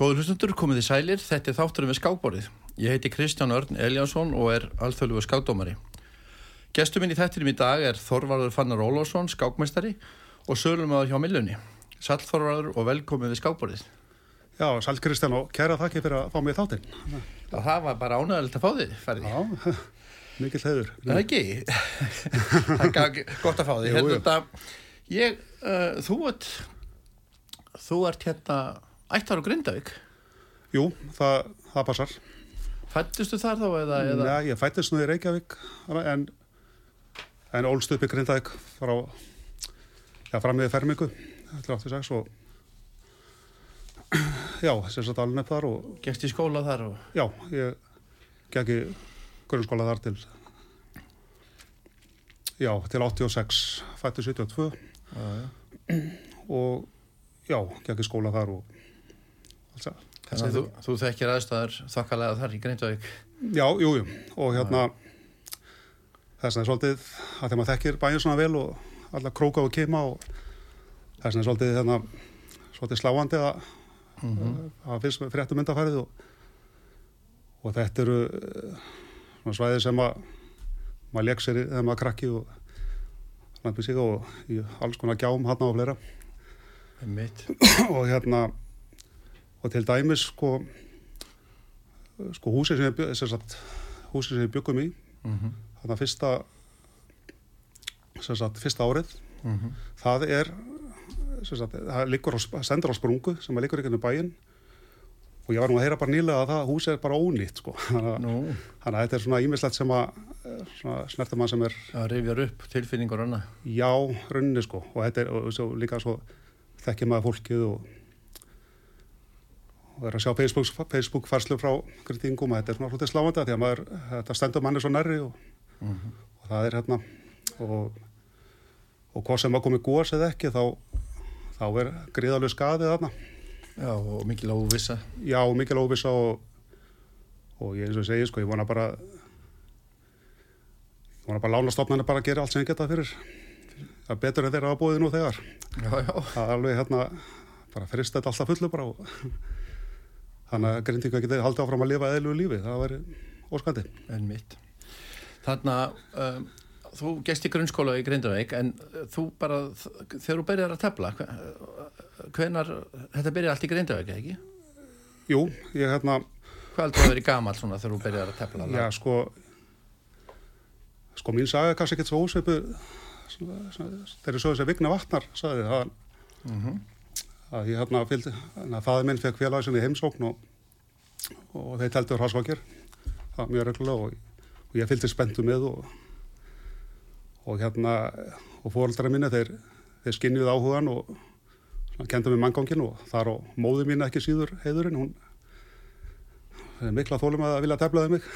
Góður hlustundur, komið í sælir, þetta er þátturum við skákborið. Ég heiti Kristján Örn Eliasson og er alþjóðlugu skákdómari. Gestur minn í þettinum í dag er Þorvarður Fannar Ólásson, skákmestari og sölum að hjá Millunni. Sæl Þorvarður og velkomið við skákborið. Já, sæl Kristján og kæra þakki fyrir að fá mig þáttinn. Já, það var bara ánægilegt að fá þig, færði. Já, mikill hefur. Það er ekki. það er gott að fá þig. Hérna ert, þú ert hérna ættar á Grindavík. Jú, það, það passar. Fættustu þar þá eða? eða? Nei, ég fættist nú í Reykjavík en, en ólst upp í Grindavík frá, já, fram með fermingu, 86 og já, sem sagt alveg þar og Gekst í skóla þar og... já, ég gekk í grunnskóla þar til já, til 86, fætti 72 Já, já. og já, gekk í skóla þar og. Þannig að þú, þú þekkir aðstæður þokkalega þar í Grindavík. Já, jú, jú, og hérna þess vegna er svolítið að þegar maður þekkir bæinn svona vel og alla króka og kima og þess vegna er svolítið hérna svolítið sláandi að það finnst með fréttum myndafærið og, og þetta eru eh, svona svæði sem að maður leik sér þegar maður krakki og lampið sig og í alls konar gjám hann og fleira Mitt. og hérna og til dæmis sko sko húsið sem við, sagt, húsið sem við byggum í Mm -hmm. þannig að fyrsta sem sagt, fyrsta árið Mhm. það er sagt, það á, sendur á sprungu sem að liggur ekki inn í bæinn og ég var nú að heyra bara nýlega að það húsið er bara ónýtt sko. að, Nú, þannig að þetta er svona ímislegt sem að snertum mann sem er það rifjar upp tilfinningur annað. já, rauninni sko og þetta er og, svo, líka svo þekkir maður fólkið og og er að sjá Facebook, Facebook farslu frá kritingum og þetta er svona hlutið sláandi af því að maður, þetta stendur manni svo nærri og, Mhm. og það er hérna og, og hvað sem að komi góðs eða ekki þá, þá er gríðalegu skaðið þarna Já, og mikil óvissa. já, og mikil óvissa og, og ég eins og segi sko, ég vona bara ég vona bara lána stofnarnir bara að gera allt sem ég geta fyrir það er betur en þeirra hafa búið nú þegar Já, já. það er alveg hérna bara frist þetta alltaf fullu bara og þannig að grindingu geti haldið áfram að lifa eðlu lífi, það væri óskandi En mitt. Þannig að um, þú gest í grunnskóla í Grindavík en þú bara, þegar þú byrjar að tefla, hvenar, þetta byrjar allt í Grindavík, ekki? Jú, ég hérna, Hvað heldur að vera gamall svona þegar þú byrjar að tefla? já sko sko mín saga er kannski ekkert svo ósveipu þegar ég svo þessi Vigna Vatnar sagði það Mm að ég hérna fylgdi, að faði minn fekk félagi sinni í heimsókn og, og þeir teltur hraðsvakir það var mjög reglulega og, og ég fylgdi spenntu með og, og hérna og fóröldra minni þeir, þeir skinnið áhugan og kendum við manngangin og þar og móði mín ekki síður heiðurinn hún mikla þólum að vilja teflaði mig.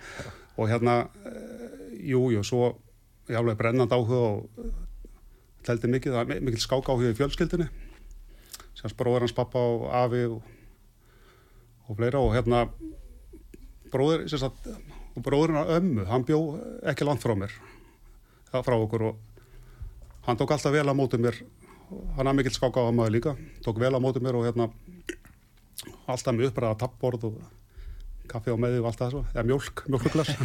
Og hérna eh, jú, svo ég alveg brennand áhuga og mikið, það er mikil skák áhuga í fjölskyldinni sem bróður hans pappa og afi og, og fleira. Og hérna bróður, sem sagt, og bróðurinn að ömmu, hann bjó ekki langt frá mér, frá okkur. Og hann tók alltaf vel á móti mér, hann hafði mikill skáka á maður líka, tók vel á móti mér og hérna alltaf mjög uppræða tappborð og kaffi á meði og allt það svo, eða mjólk, mjólkuglas.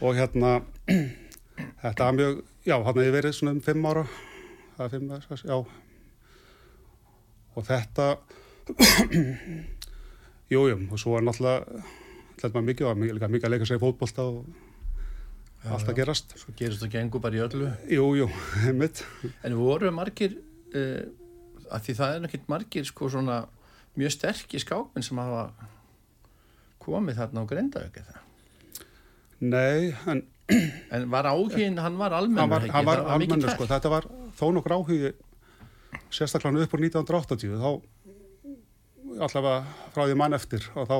Og hérna þetta var mjög, já, hann hefði verið svona um fimm ára, það er fimm, já og þetta jú, jú, og svo er náttúrulega þetta maður mikið, og mikið, líka mikið að leika sér fótbolta og Já, allt að gerast Svo gerist þú gengur bara í öllu. jú, jú, mitt En voru margir, uh, að því það er nekkit margir sko svona mjög sterkir skákminn sem hafa komið þarna á Grindavík eða? nei, en En var áhugin, hann var almennur, hann var, ekki? hann var Það tært. sko, þetta var þó nokkur áhugi sérstaklega upp úr 1980 þá allavega frá því mann eftir og þá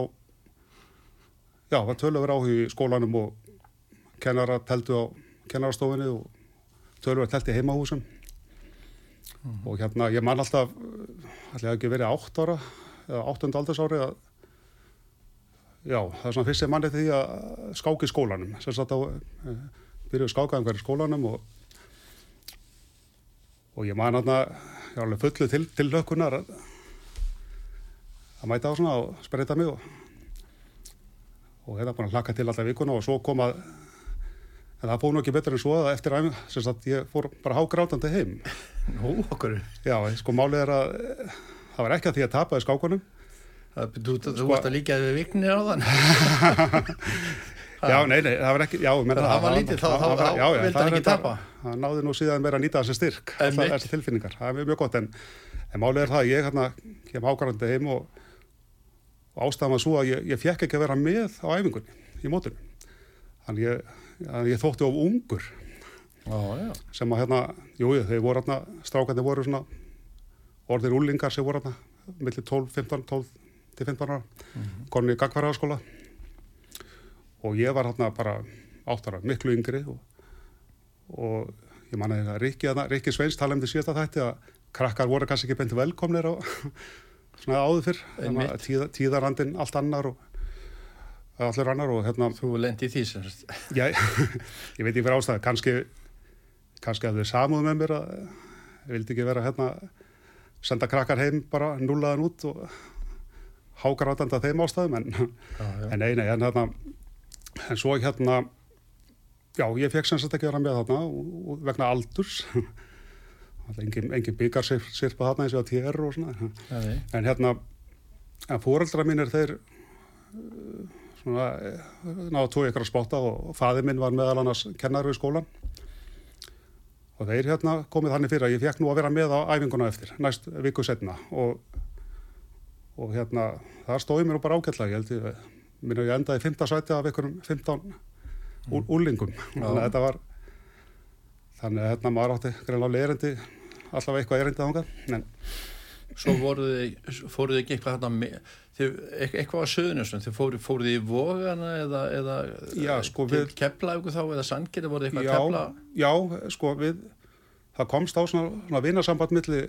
já, var tölur áhugi í skólanum og kennara teldu á kennarastofinni og tölur telti heimahúsum. Og hérna, ég man alltaf allavega ekki verið átt ára eða áttund aldursári að já, það er svona fyrst sem manni því að skáki skólanum. Á eh, byrjuðu skákaðum hverju skólanum og og ég man að ég var alveg fullu til, til lökunar að, að mæta á svona og spreita mig og, og hérna búin að hlaka til alltaf vikuna og svo kom að en það fóð nú ekki betur en svo að eftir æfing sem sagt ég fór bara hágrátandi heim Nú, okkur. já, sko málið er að það var ekki að því að tapaði skákunum Það, þú þú Sko- varst að líka við viknir á þann. Já, nei, nei, það var ekki já, menna, Það var lítið, þá- vildi hann ekki tapa. það náði nú síðan meira að nýta þessi styrk þessar tilfinningar, það er mjög gott en, en málið er það að ég hérna kem hágrátandi heim og, og ástæðan var svo að ég, ég fekk ekki að vera með á æfingunni í mótunum þannig ég, ég þótti of ungur Já, já. sem að hérna, jú, jú, þeir voru hérna, strákandi voru svona orðir úlingar sem voru hérna, millir 12, 15, 12 til 15 ára, mm -hmm. komin í gagfæraðaskóla og ég var hérna bara áttara, miklu yngri og, og ég manna Rikki, hérna, Rikki Sveins tala um því síðasta þætti að krakkar voru kannski ekki beint velkomnir á svona áður fyrr, að tíða, tíðarandinn allt annar og allur annar og hérna Þú lendi því sem. Já, ég veit ekki fyrir ástæðu, kannski, kannski að þau samúðu með mér að ég vildi ekki vera hérna, senda krakkar heim bara núlaðan út og hágrátandi að þeim ástæðum, en, Já, já. en nei, en hérna, en svo hérna, já, ég fekk sem sagt ekki að vera með þarna vegna aldurs, engin, engin byggar sirpa þarna eins og að tér og svona, nei. en hérna, en fóreldra mínir þeir uh, svona eh, náðu tói ykkur að spotta og faði minn var meðal annars kennari í skólan og þeir hérna komið þannig fyrir að ég fekk nú að vera með á æfinguna eftir, næst viku setna og, og hérna það stóði mér bara ágætlega, ég held ég minna ég endaði 15 sæti af ykkurum 15 mm. úlingum þannig að þetta var þannig að hérna maður átti greinlega erindi allavega eitthvað erindi þangað en Svo þið, fóruð þið ekki eitthvað hérna eitthvað á söðunusum, þið fóruð, fóruð þið í vogana eða, eða Já, sko, við- kepla ykkur þá eða sangir, voruð þið eitthvað já, að kepla? já, sko við það komst á svona, svona vinasamband milli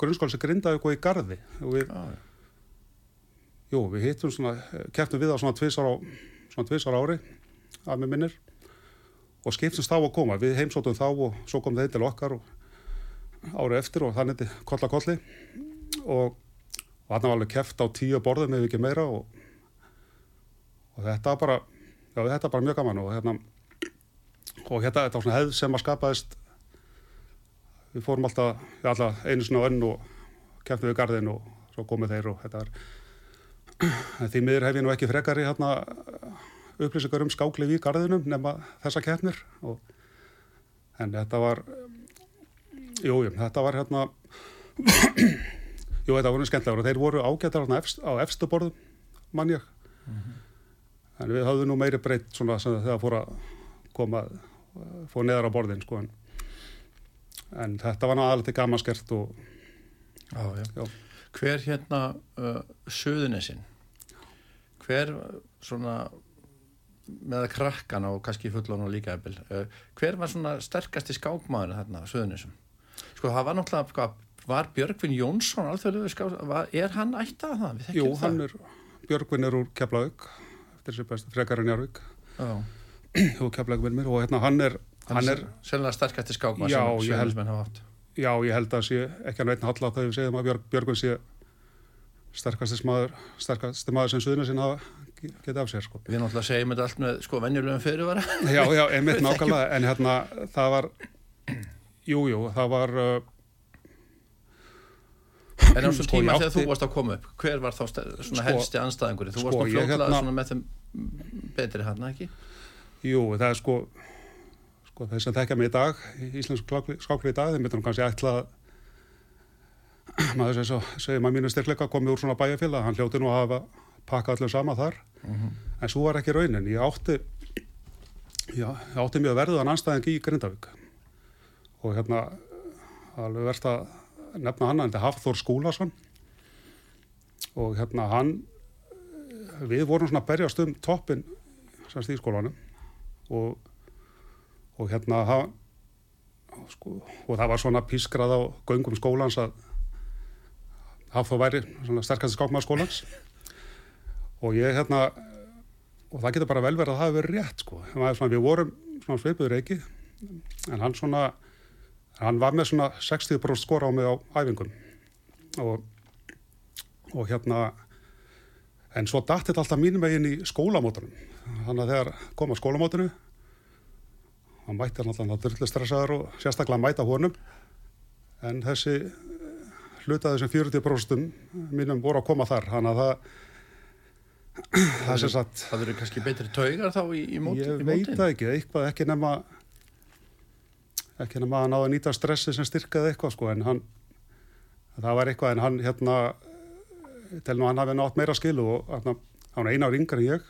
grunnskóls í Grindavík og í Garði. Og við, Já, jú, við hittum svona, keftum við á svona tvisar á svona tvisar ári að með minnir. Og skiptumst þá að koma. Við heimsóttum þá og svo kom þeir til okkar árið eftir og þannig til kolla kolli. Og, og hann var alveg keft á tíu borðum ef ekki meira og, og þetta bara já, þetta bara mjög gaman og hérna og hérna þetta var svona hefð sem að skapaðist. Við fórum alltaf alltaf einu svona önn og keftum við garðin og svo komið þeir og þetta en því miður hef ég nú ekki frekari hérna upplýsingar um skáklif í garðinum nema þessa keppnir og en þetta var jú, jú, þetta var hérna jú, þetta voru skemmtlegur og þeir voru ágættar hérna efst, á efstu borðum mann ég. En við höfðum nú meiri breytt svona sem þegar fór að koma fór neðar á borðin sko en, en þetta var náttúrulega til gamanskert og já, já. já, Hver hérna uh, söðunesin, hver svona með krakkana og kannski fullon og líka uh, hver var svona sterkasti skákmaður þarna á söðunesum? Sko það var náttúrulega, var Björgvin Jónsson alþjóðlegu skák, var, er hann ættað það? Jú, hann er Björgvin er úr Keflavík eftir þessi bestu frekar en Jarvík Já. og Keflavík með mér og hérna hann er Hann, hann er sennilega sterkasti skákmaður sem söðunismenn hafa átt. já, ég held að sé ekki að neitt halla þegar við segjum að Björg, Björgvin sé sterkasti maður sterkasti maður sem suðuna sinna geta af sér sko. Við náttúrulega segjum þetta allt með sko venjulegum fyrirvara. Já, já, einmitt nákvæmlega, en hérna það var, jú, jú, það var, uh, En á þessum Sko, tíma þegar þú varst að koma upp, hver var þá Sko- helsti anstæðingur? Þú sko, varst nú fljótlega hérna- svona með þeim betri hann, ekki? jú, það er sko, sko þeir sem þekkja mig í dag, í íslensku skákli í dag, þeir myndur kannski ætla að maður sem svo, segir maður mínu styrkleika komið úr svona bæjarfélag, hann hljóti nú að hafa pakkað allir sama þar, en svo var ekki raunin, ég átti, já, ég átti mjög verðuðan anstæðing í Grindavík. Og hérna, alveg verðt að nefna hann, þetta er Hafþór Skúlason. Og hérna hann, við vorum svona að berjast um toppin semst í skólanum. Og, og hérna hann, sko, og það var svona pískrað á göngum skólans að Hafþór væri sterkast skákmaður skólans og ég hérna og það getur bara vel verið að það hafi verið rétt sko. svona, við vorum svona svipuður ekki en hann svona hann var með svona 60% skora á mig á æfingum og, og hérna En svo datt þetta alltaf mínum meginn í skólamótunum. Þannig að þegar kom á skólamótunu, hann mætti alltaf drullu stressaður og sérstaklega mæta honum. En þessi hlutaði þessum 40% mínum voru að koma þar. Þannig að það, það er sem sagt, Það verður kannski betri taugar þá í, í móti, ég í veit mótin. það ekki, eitthvað ekki nema, ekki nema að náða að nýta stressi sem styrkaði eitthvað sko. En hann, það var eitthvað en hann hérna, tel nú hann hafi nátt meira skilu og hann, hann er eina ár yngri en ég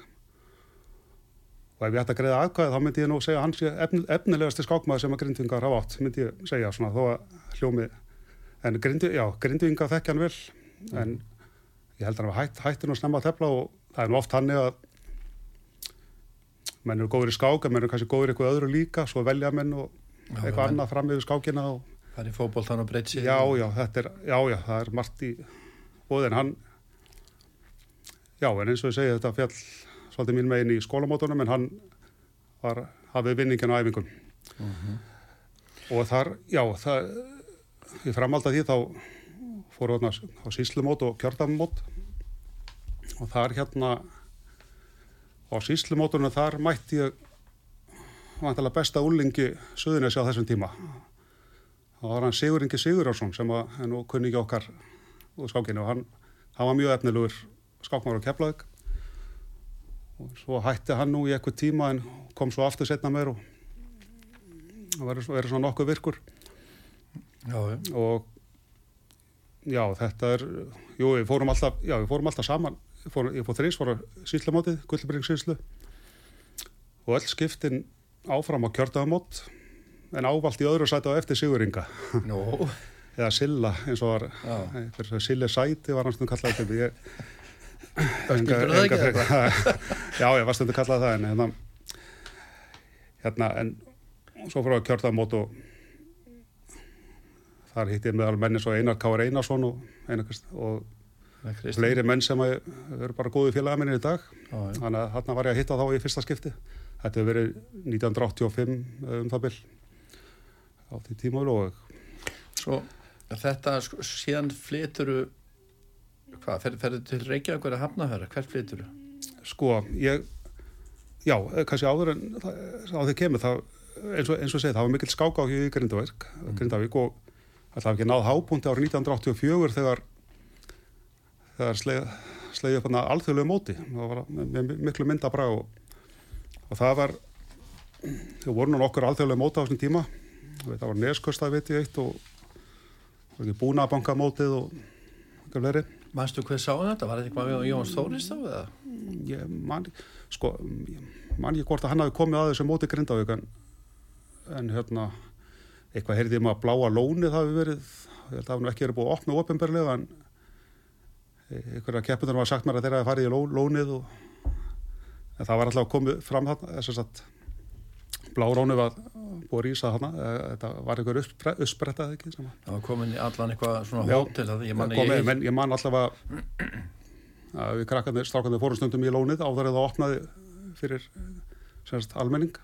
og ef ég ætti að greiða aðkvæði þá myndi ég nú segja efn, efnilegasti skákmaður sem að grindvingar hafa átt myndi ég segja svona þó að hljómi en grindvingar þekkja hann vel en ég held að hann var hætt, hættin að snemma að tefla og það er nú oft hann að menn eru góður í skák en menn eru kannski góður í eitthvað öðru líka svo velja menn og eitthvað menn- annað fram yfir skákina og Það er í fótboltan og breytt sig. Já, já, þetta er, já, já, það er margt í bóði en hann, já, en eins og ég segi þetta fjall svolítið mín megin í skólamótunum en hann var, hafið vinningin á æfingum. Og þar, já, það, ég framaldi að því þá fóru þarna á síslumót og kjördamót og þar hérna á síslumótunum þar mætti ég vantilega besta úlingi Suðunessi á þessum tíma. Það var hann Sigur Ingi Sigurjársson sem er nú kunni ekki okkar úr skákinu og hann, hann var mjög efnilegur skákmáður á Keflavík. Og svo hætti hann nú í eitthvað tíma en kom svo aftur setna meir og verið svona nokkuð virkur Já, og já þetta er jú við fórum alltaf, já við fórum alltaf saman. Ég fór, fór þrís, fór að síslumótið Gullbring síslu og öll skiptin áfram á kjördaðamót en ávalt í öðru sæti á eftir Siguringa Nú, eða Silla eins og var Silli Sæti var hann stundum kallað ég, það ekki eða? Já, ég var stundum kallað það en hérna, hérna en svo fór að kjörða mót og þar hitti ég meðal menni svo Einar Káar Einarsson og, Einar, og það fleiri menn sem eru bara góði félagaminnir í dag. Já. þannig að þarna var ég að hitta þá í fyrsta skipti. Þetta hefur verið 1985 um það bil á því tíma og Svo þetta, sko, síðan flyturu, hvað, fer, ferðu til Reykjavík að hafnafæra, hvert flyturu? Sko, ég, já, eh, kannski áður en það- á því kemur það, eins og, eins og segið, það var mikill skáka á í Grindavík, Grindavík og það hafi ekki náð hábúndi árið 1984 þegar, þegar sleið, sleið upp hann alþjóðlegu móti, það var með, miklu myndabra og, og það var, þau voru nú nokkur alþjóðlegu móti á þessum tíma, það var neskustað veit ég eitt og það búnabankamótið og eitthvað fleiri. Manstu hvað sá þetta? Var þetta eitthvað við Jóns Þóris þá eða? ég man, sko, ég man ekki hvort að hann hafi komið að þessu móti Grindavík en, en hérna eitthvað heyrði ég maður að bláa lónið hafi verið, ég held að það hafi nú ekki verið búið að opna ofinberlega en einhverja keppunar var sagt mér að þeirra hafi farið í ló, lónið og en það var alltaf komið fram þarna þess að blá lónið var búið að rýsa þarna, eh, þetta var einhver uppspre- uppsprettað ekki sem að Það var komin í allan eitthvað svona hótel að ég man komið, ég, ég man alltaf að, að við krakkarnir, strákarnir fórum stundum í lónið áður eða opnaði fyrir semst almenning.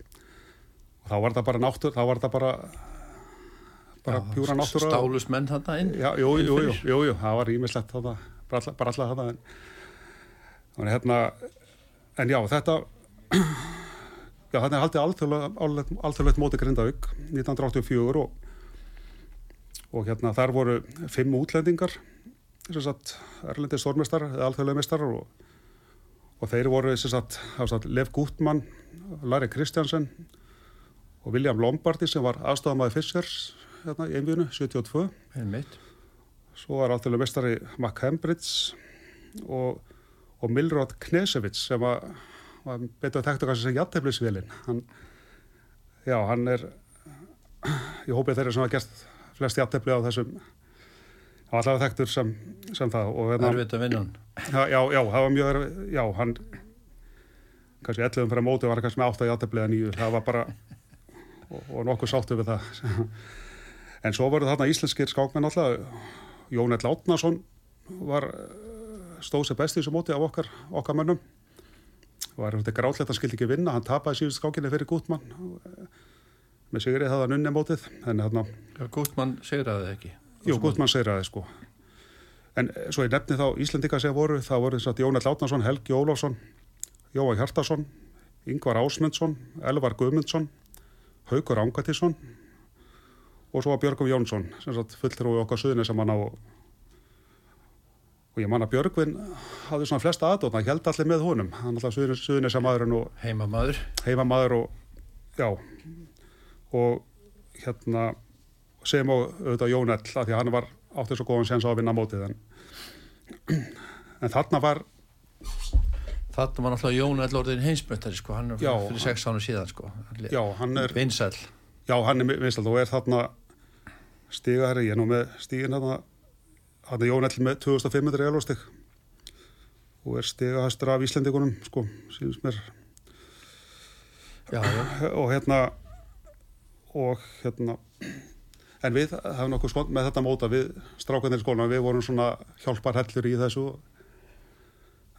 Og þá var þetta bara náttúr, þá var þetta bara bara Já, pjúra náttúra Stálust menn þarna inn? Já, jú, jú, jú, jú, jú, það var ímislegt þetta, bara alltaf þetta en, þannig hérna en já, þetta já, þetta er haldið alþjóðlegt, móti Grindavík 1984 og, og hérna þar voru fimm útlendingar erlendi stórmestar eða alþjóðlega mestar og, og þeir voru sagt, sagt Lev Gutmann, Larry Kristjansen og William Lombardi sem var aðstofamæði Fishers hérna í einvíðinu, 72 Einmitt. Svo var alþjóðlega mestari Mac Hembridge og, og Milrod Knesevits sem var, var betur að tekta kannski sem jætteflisvilin. Hann, já, hann er, ég hópið þeirra sem hafa gert flest jættefli á þessum, allavega þekktur sem, sem það. Og, hérna, Erfitt að vinna hann. já, já, það var mjög, já, hann, kannski 11 fyrir móti var hann kannski með 8 jættefli eða 9, það var bara, og, og nokkuð sáttu við það. En svo voru þarna íslenskir skákmenn alltaf, Jón Ell Átnason var, eh, stóð sér best í þessu móti af okkar, okkar mönnum. Var þetta grátlegt, hann skildi ekki vinna, hann tapaði síðust skákinni fyrir Gutmann. Með sigrið það hann unni mótið, en Já, Gúttmann segraði ekki. jú, Gutmann segir aðeins sko. En eh, svo ég nefni þá Íslendinga sem voru, það voru þess að Jónall Átnarsson, Helgi Ólafsson, Jóa Hjartarsson, Yngvar Ásmundsson, Elvar Guðmundsson, Haugur Ángatísson og svo var Björgum Jónsson, sem sagt fullur og okkar suðinni sem hann á og ég man að Björgvin hafði svona flesta aðdóna, held allir með honum, hann alltaf suðinni sem maðurinn og Heimamaður. heimamaður og já og hérna sem og auðvitað Jónell af því að hann var áttið svo góðan sens á að vinna mótið en, en þarna var Þarna var náttúrulega Jón Ellorðin heimsmyndari sko, hann er Já, fyrir sex ánum síðan sko. já, hann er, Vinsæl. já, hann er vinsald og er þarna stigahæri, ég er nú með þarna hann er Jónell með 2500 elvastig og er stigahæstur af Íslendingunum sko, sínst mér. Já, já. og hérna og hérna en við hefum nokkuð skont með þetta móta við strákanir í skólan, við vorum svona hjálparhellur í þessu.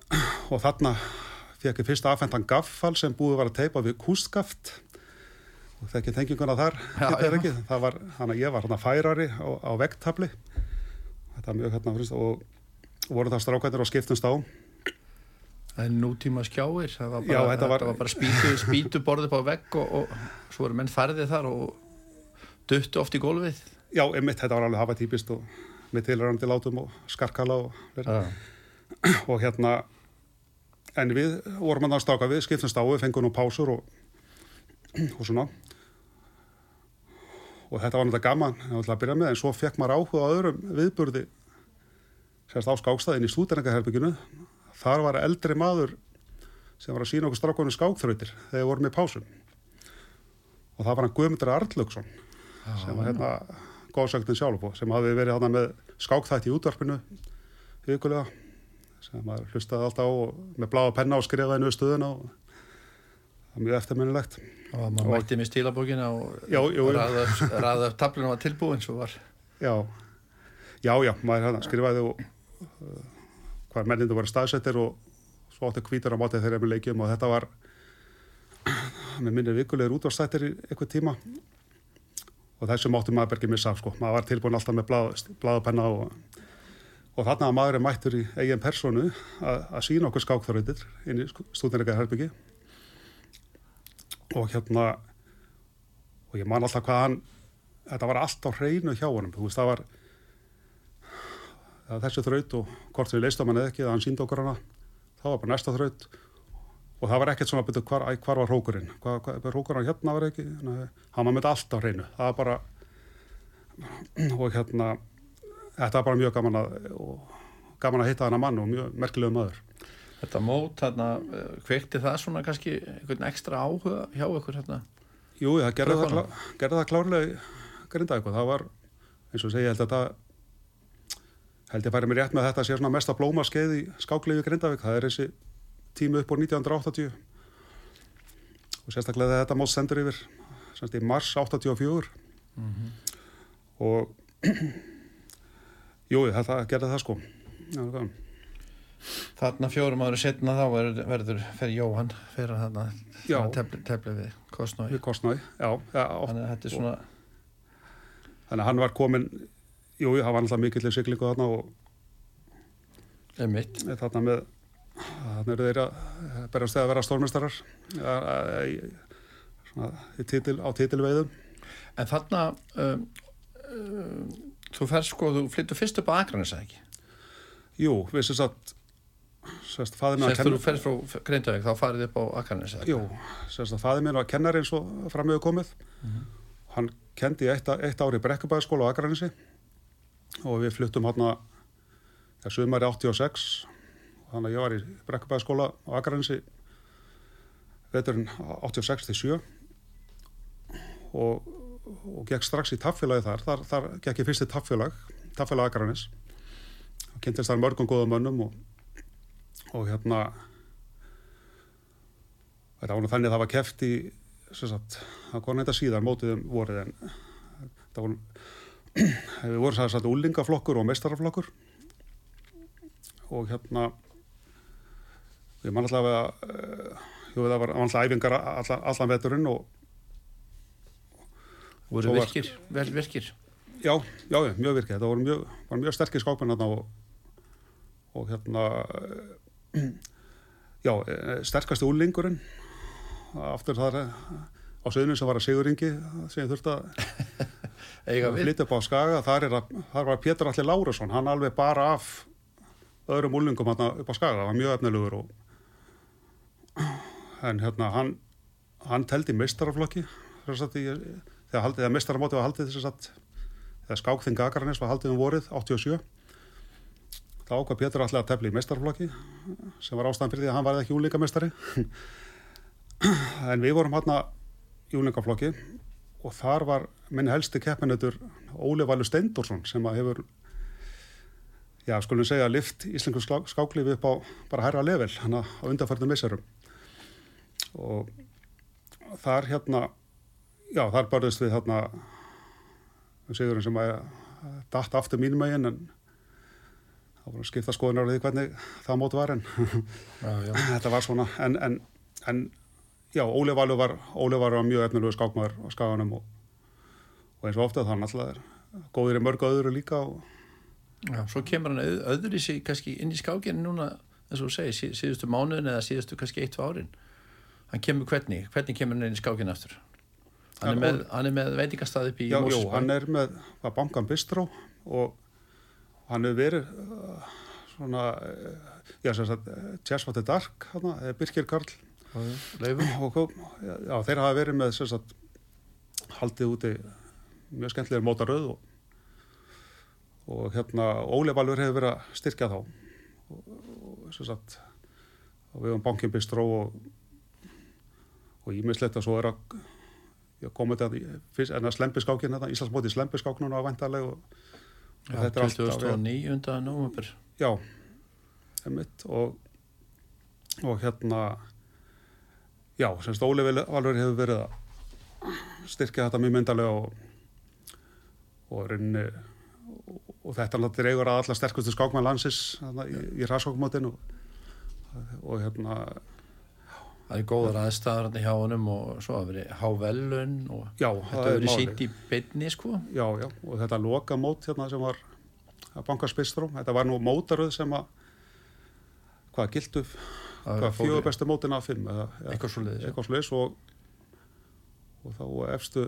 Og þarna fekk ég fyrst afhentan gaffal sem búið var að teipa við kústgaft og þekki tenginguna þar Já, þetta já. það var, hann að ég var hann færari á, á vekttabli þetta er mjög hérna frist og voru það strákanir og skiptumst á Það er nútíma skjáir, það var bara, Já, þetta var- bara spýtu, borðið på vegg og, og svo eru menn færðið þar og duttu oft í gólfið. já, einmitt, þetta var alveg hafa típist og með tilrænandi látum og skarkala og og hérna en við vorum að stáka við skiptumst á, við fengum nú pásur og, og svona og þetta var náttúrulega gaman að byrja með, en svo fekk maður áhuga á öðrum viðburði sérst á skákstæðin í stúdenningaherbygginu þar var eldri maður sem var að sína okkur strákunum skákþrautir þegar við vorum í pásum. Og það var hann Guðmundur Arlaugsson sem var hérna góðsögnin sjálf sem hafi verið hérna með skákþætt í útvarpinu vikulega sem maður hlustaði alltaf á með bláa penna og skrifaði nöðu stöðuna og það er mjög eftirminnilegt Og maður mætti með stílabókina og Já, jú, jú. raða upp- tablinu var tilbúin svo var. já, já, já, maður hérna skrifaði og uh, hvað mennindu voru staðsettir og svo átti hvítur á móti þegar við leikjum og þetta var með minni vikulegur útvarstættir í eitthvað tíma og þessu mátti maður ekki missa sko, maður var tilbúin alltaf með blað, blaðapenna og, og þarna að maður er mættur í eigin personu að, að sína okkur skákþörðir inn í stúdinleika herbyggi og hérna og ég man alltaf hvað hann þetta var allt á hreinu hjá honum. Þú veist það var þessi þraut og hvort við leistum hann eða ekki, það hann síndi okkur hana það var bara næsta þraut. Og það var ekkert svona að byrja hvar, hvar var hrókurinn hvað, hvað, hrókurinn hérna var ekki? Hann var með þetta allt á hreinu. Það var bara og hérna þetta var bara mjög gaman að gaman að hitta hana mann og mjög merkilegu maður Þetta mót eh, kveikti það svona kannski einhvern ekstra áhuga hjá ykkur hérna? Jú, það gerði það, klá, gerði það klárlega grinda eitthvað. Það var, eins og segja, held að þetta held ég færi mér rétt með að þetta sé svona mesta blóma skeið í skáklegu Grindavík. Það er þessi tími upp á 1980 og sérstaklega þetta mót sendur yfir semst í mars 84 og jú, þetta gerði það sko. Já, það. Þarna fjórum ári setna þá verður, verður fer Jóhann fyrir þarna tefli, tefli við Kostnói. Við kostnaði, já, já oft, Þannig að þetta er svona, þannig að hann var komin jú, það var alltaf mikill siglingu þarna og emitt. þarna með þarna eru þeir að berast þegar að vera stórmestarar titil, á titilveiðum En þarna, um, um, þú fer sko, þú flyttur fyrst upp á Akranes, eða ekki? Jú, við sem sagt sérst, faðir minn Sérst var þú fer frá Grindavík, þá farið upp á ekki? Jú, sérst að faðir minn var kennari eins og framöðu komið. Hann kendi eitt, eitt ári í Brekkubæðaskóla á Akranesi og við fluttum hann að sumari 86 þannig að ég var í Brekkubæðaskóla á Akranesi veturinn 86 til 7 og, og gekk strax í taffélagi þar, þar, þar gekk ég fyrst í taffélag taffélag Akranes. Og kynntist þar mörgum góðum mönnum og, og hérna þetta var nú þannig að það var keft í sagt, það kom þetta síðan mótið um vorið en það voru við vorum sæðast að úlingaflokkur og mestaraflokkur og hérna við mann alltaf að það var alltaf æfingar allan, allan veturinn og Voru Svo var- virkir, vel virkir. já, já, mjög þetta voru mjög, var mjög sterkir skápinn og og hérna já, eh, sterkasti úlingurinn aftur þar eh, á söðunum sem var að Siguringi sem ég þurfti að flytja upp á Skaga, þar, að, þar var Pétur Alli Lárusson, hann alveg bara af öðrum úlingum hann upp á Skaga, það var mjög efnilegur og en hérna hann hann teldi í, þegar, þegar meistaramóti var haldið þess að þegar skákþing Akranes var haldið um vorið 87 þá ákvað Pétur allir að tefla í meistaraflokki sem var ástæðan fyrir því að hann var ekki úlingameistari en við vorum hérna í úlingaflokki og þar var minn helsti keppinautur Óli Valur Steindorsson sem að hefur já, skulum segja lift íslengu skáklífi upp á bara herra level hann á undarfærtum misserum og þar hérna já, þar börðist við hérna Sigurinn sem að datt aftur mínum megin en það voru skipta skoðunar við hvernig það móti var en Já, já. þetta var svona en, en, en já, Óli Valur var Óli var mjög efnilegu skákmaður á skaganum og, og eins og ofta það náttúrulega er góður í mörgu öðru líka og Já, svo kemur hann öð, öðru í sig kannski inn í skákinu núna, eins og þú segir, sí, síðustu mánuðin eða síðustu kannski eitt árin. Hann kemur hvernig? Hvernig kemur hann inn í skákinu aftur? Hann er með, hann er með veitingastað upp í Mosfellsbæ. hann er með var bankan Bistró og hann hefur verið uh, svona uh, já, sem sagt, What the Dark hana, Birkir Karl. Og já, þeir hafa verið með sem sagt, haldið úti mjög skemmtilegur mótaröð og, og hérna Óli Valur hefur verið að styrkja þá. Og, og sem sagt og við höfum bankin Bistró og og ímislegt að svo er að komið þetta en að slempiskákin þetta, Íslandsmóti slempiskáknun á væntaleg og, Já, þetta er allt á- 2009. november. Já, emitt og, og hérna já, semst Óli Valur hefur verið að styrkja þetta mjög myndarlega og og reyni og, og þetta náttúrulega dreigur að alla sterkustu skákmann landsins í, í raskókmótin og, og hérna Það er góður aðstæður hann hjá honum og svo að verið hávelun og já, þetta málið. sínt í beinni sko. Já, já, og þetta loka mót hérna sem var að banka spistrú, þetta var nú mótaröð sem að hvað gildu, Það fjögur bestu mótin af fimm eða Eitthvað já. svoleiðis og, og þá efstu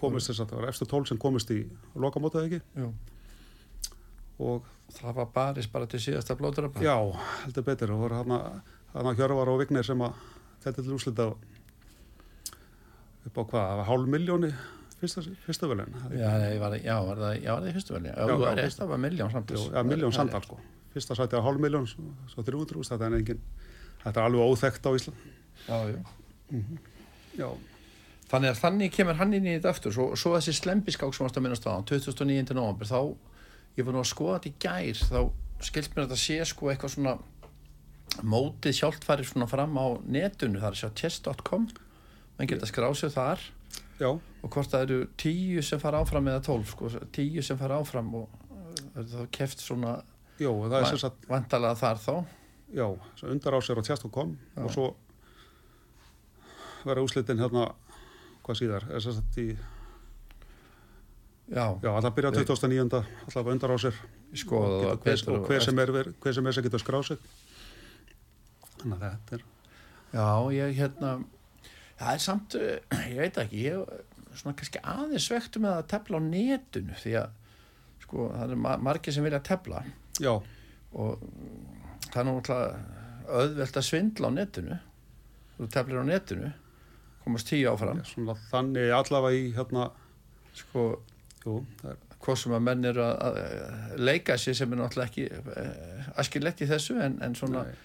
komist þess að það var efstu tól sem komist í loka mótið ekki Jú. og Það var barist bara til síðasta blóðurabba. já, heldur betur og voru hana, hana Hjörvar og Vignir sem að þetta til úslita upp á hvað, það var hálf miljóni fyrsta velin Já, var, já, var það, já, var það í fyrstu velja. Já, það það var miljón samtals. Já, miljón samtal sko. Fyrsta sæti á hálf miljón, svo, svo 300 úrst, þetta er engin, þetta er alveg óþekkt á Ísland. Já, já. Já, Þannig að þannig kemur hann inn í þetta aftur. Svo, svo þessi slembiskák sem varst að minnast á, 2009. november, þá, ég var nú að skoða þetta í gær, þá skilt mér að þetta sé sko eitthvað svona mótið sjálft farið svona fram á netinu, það er að sjá chess.com, menn geta skráð sér þar já, og hvort það eru tíu sem fara áfram eða tólf, sko, tíu sem fara áfram og er þá keft svona já, það er sagt, vantalega þar þá. já, undar á sér á Já. og svo vera úslitin hérna, hvað síðar, er sagt í, Já, já, alltaf byrja 2009. alltaf undar á sér skoða og, það getur, hver, og hver sem er, er sem getur skráð sig. Þannig að þetta er, Já, ég hérna það er samt, ég veit ekki ég er svona kannski aðeins svektu með að tefla á netinu því að sko, það er ma margir sem vilja tefla. Já, og það er náttúrulega auðvelt að svindla á netinu. Þú teflir á netinu komast tíu áfram. Svona þannig allavega í hérna, sko, jú, það er, hvað sem að menn eru að, leika sér sem er náttúrulega ekki uh, askilegt í þessu en, en svona nei,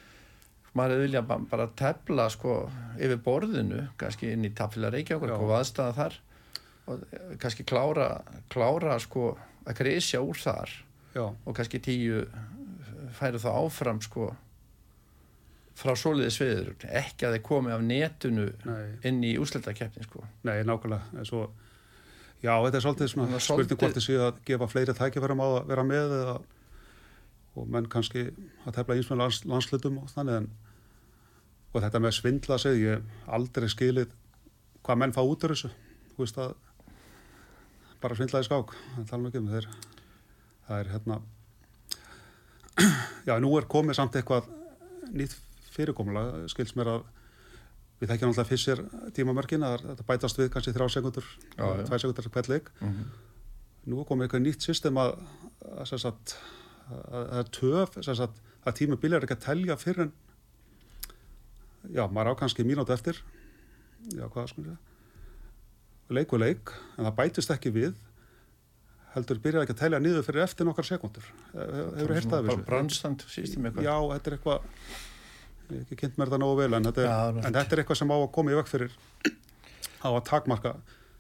maður hefði vilja bara, tefla sko yfir borðinu, kannski inn í tafla Reykjavík og aðstæða þar og eh, kannski klára, klára sko að grísja úr þar já, og kannski tíu færu það áfram sko frá soliði sviður, ekki að þeir komi af netinu nei. inn í úsleitakeppni sko. Nei, nákvæmlega, svo já, þetta er svolítið svona spurning hvort séu að gefa fleiri tækifærum á að vera með eða og menn kannski að tefla eins með lands, landslutum og þannig en og þetta með svindla sig, ég hef aldrei skilið hvað menn fá út úr þessu þú veist að bara svindlaði skák, það tala ekki um þeir það er hérna já, nú er komið samt eitthvað nýtt fyrirkomulega, skils mér að við þekkjum náttúrulega fyrst tímamörkin að þetta bætast við kannski þrjá sekundur, tvær sekundur hvert leik. Mhm. Nú er komið eitthvað nýtt system að, að, sem sagt, að, að töf, að tímabil er ekki að telja fyrir en, já, maður á kannski mínúti eftir, já, hvað sko leik og leik, en það bætist ekki við, heldur byrjar ekki að telja niður fyrir eftir nokkar sekundur. Hefur heyrt það við Bara brannstand sístum eitthvað. Já, þetta er eitthvað, ég hef ekki kynnt mér það nógu vel, en þetta er, Já, en þetta er eitthvað sem á að koma í veg fyrir, á að takmarka,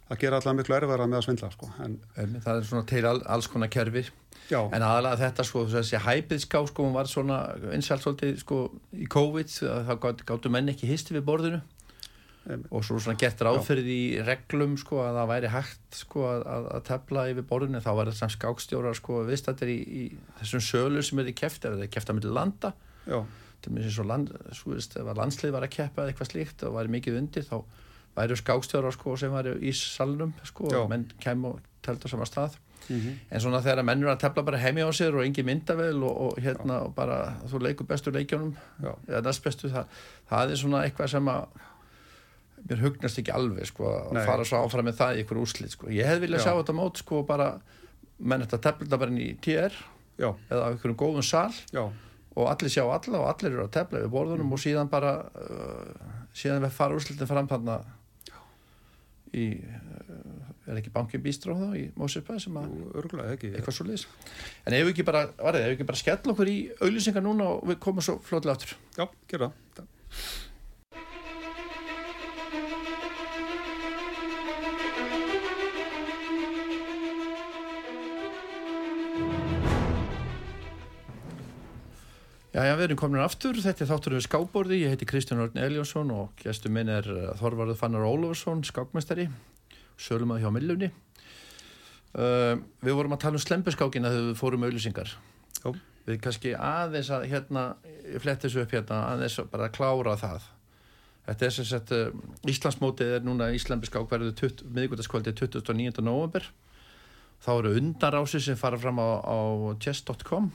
að gera allavega miklu erfara með að svindla, sko. En, Einmitt, Það er svona til all, alls konar kerfi. já, En aðalega þetta sko, þessi hæpiðská sko, hún var svona einsalt svolítið sko í COVID, gátt- gáttu menn ekki histi við borðinu Einmitt. og svo svona gert ráðferð í reglum sko að það væri hægt sko að, að, tefla yfir borðinu, þá var þetta skákstjórar sko viðstættir í, í þessum sölu sem er í keft, ef það er keft að myndi landa til svo veist, ef að landslið var að keppa eða eitthvað slíkt og væri mikið undir þá væri skákstjórar sko sem væri í salnum sko Já. og menn kem og teldu á sama stað. Mm en svona þegar menn eru að tefla bara heimi á sér og engin myndavel og, og hérna og bara þú leikur bestu leikjónum já, eða næst bestu það, það er svona eitthvað sem að mér hugnast ekki alveg sko að fara svo áfram með það í ykkur úrslit sko. Ég hef viljað Já. sjá þetta mót sko bara menn þetta tefla bara inn í TR já, eða á einhverjum góðum sal já, og allir sjá alla og allir eru að tefla við borðunum og síðan bara uh, síðan við fara úrslitin fram þarna í uh, er ekki bankin bístró þá í Mósirpa sem að örgulega ekki. eitthvað svo liðs en ef við ekki bara, varðið, ef við ekki bara skella okkur í auðlýsingar núna og við komum svo fljóðlega aftur Já, gera það. Já, já, við erum komin aftur, þetta er þáttur við skáborði, ég heiti Kristján Örn Eljónsson og gestur minn er uh, Þorvarður Fannar Ólafsson, skákmestari, sölumað hjá Millunni. Uh, við vorum að tala um slempuskákina þegar við fórum auðlýsingar. Já. Við kannski aðeins að hérna, ég fletti þessu upp hérna, aðeins að bara klára það. Þetta er sem sagt, uh, Íslandsmótið er núna Íslandbiskák verður miðgutaskvöldi 29. november. Þá eru undanrási sem fara fram á, á chess.com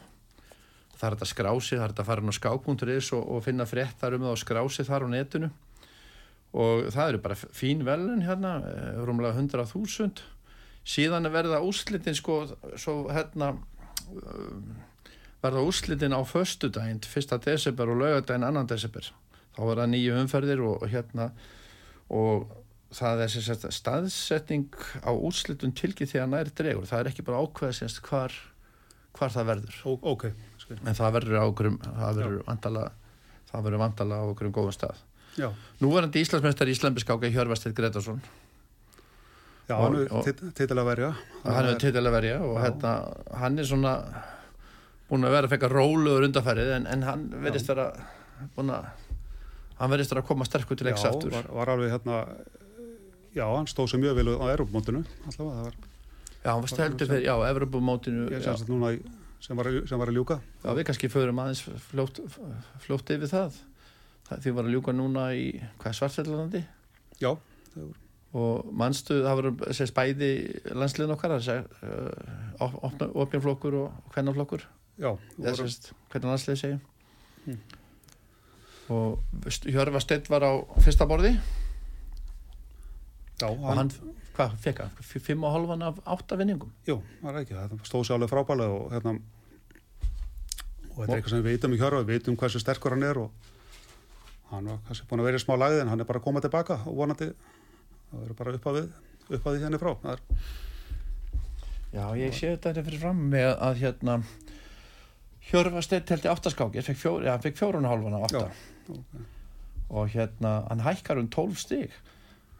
það er þetta skrási, það er þetta inn á skák.is og, og finna fréttar um það og skrási þar á netinu og það eru bara fín velun hérna, eh, rúmlega 100.000 síðan er verða úrslitin sko, svo hérna um, verða úrslitin á föstudaginn, 1. desember og laugadaginn 2. desember þá er það nýju umferðir og, og hérna og það er sagt staðsetning á úrslitun tilgið því að nær dregur, það er ekki bara ákveða semst hvar, hvar það verður Ó, ok, skil. En það verður á okkurum það verður vantala það verður vantala á okkurum góðum stað. Já, Núverandi Íslandsmeistar í Íslandbiskáka Hjörvastir Gretarsson já, Og- hann og- er titilega að verja. og hann er til að verja og hérna, hann er svona búin að vera að fekka róluður undarfærið en, en hann verðist vera búin að hann verðist vera að koma sterkur til Já, aftur. var, var alveg hérna, já, hann stóð sér mjög vel á Europamótinu, allavega, það var, Já, hann var steldur fyrir, já, Evropamótinu ég já, sem sagt núna í, sem var, sem var að ljúka. já, við kannski förum aðeins fljótt, fljótt yfir það. það því var að ljúka núna í hvað svartfjallalandi Já, og mannstu, það voru sérst bæði landsliðin okkar það er uh, opnflokkur og hvernaflokkur já, eða voru, sérst, hvernig landslið segja Mm. og Hjörvar Steinn var á fyrsta borði já, og hann, hann, hvað, fekk hann? Fimm og hálfan af átta vinningum jú, það er ekki, það stóð sér alveg frábælega og hérna, og þetta er eitthvað sem við veitum í hjörfa, við veitum hversu sterkur hann er og hann var kannski búin að vera í smá lagði en hann er bara að koma tilbaka og vonandi, það verður bara upp að við, upp að því henni frá, það er, Já, ég sé þetta þetta fyrir fram með að hérna Hjörvar Steinn telti áttaskáki fekk fjór, ja, hann fekk fjórun og hálfan af átta Já, ok. og hérna, hann hækkar um 12 stig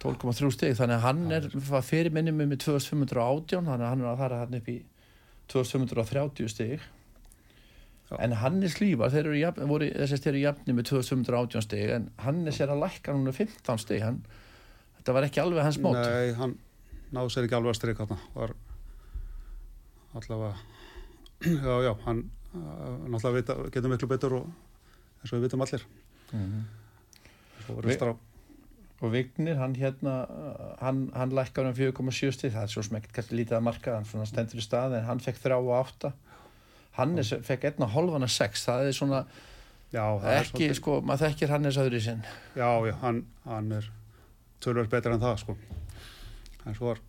12,3 stig, þannig að hann er var fyrir minnum með 2518 þannig að hann er að fara hann upp í 2530 stig Já. En Hannes Lívar þeir eru, jafn, voru, jafni með 2518 stig en Hannes er að lækka um 15 stig hann, þetta var ekki alveg hans mót. Nei, hann náðu sér ekki alveg að stryka hann var allavega já, já, hann uh, náttúrulega vita, getur miklu betur og eins og við vitum allir. Mhm. Svo Vi- verður strá, og Vignir, hann hérna hann, hann lækkar um 4,7 stig það er svo ekkert kannski lítið að marka hann stendur í stað en hann fekk þrjá og átta Hannes fekk einna hálfana sex það er svona Já, það er ekki, svolítið- sko, maður þekkir Hannes öðru í sinn Já, já, hann, hann er tölvöld betur en það, sko. En svo var,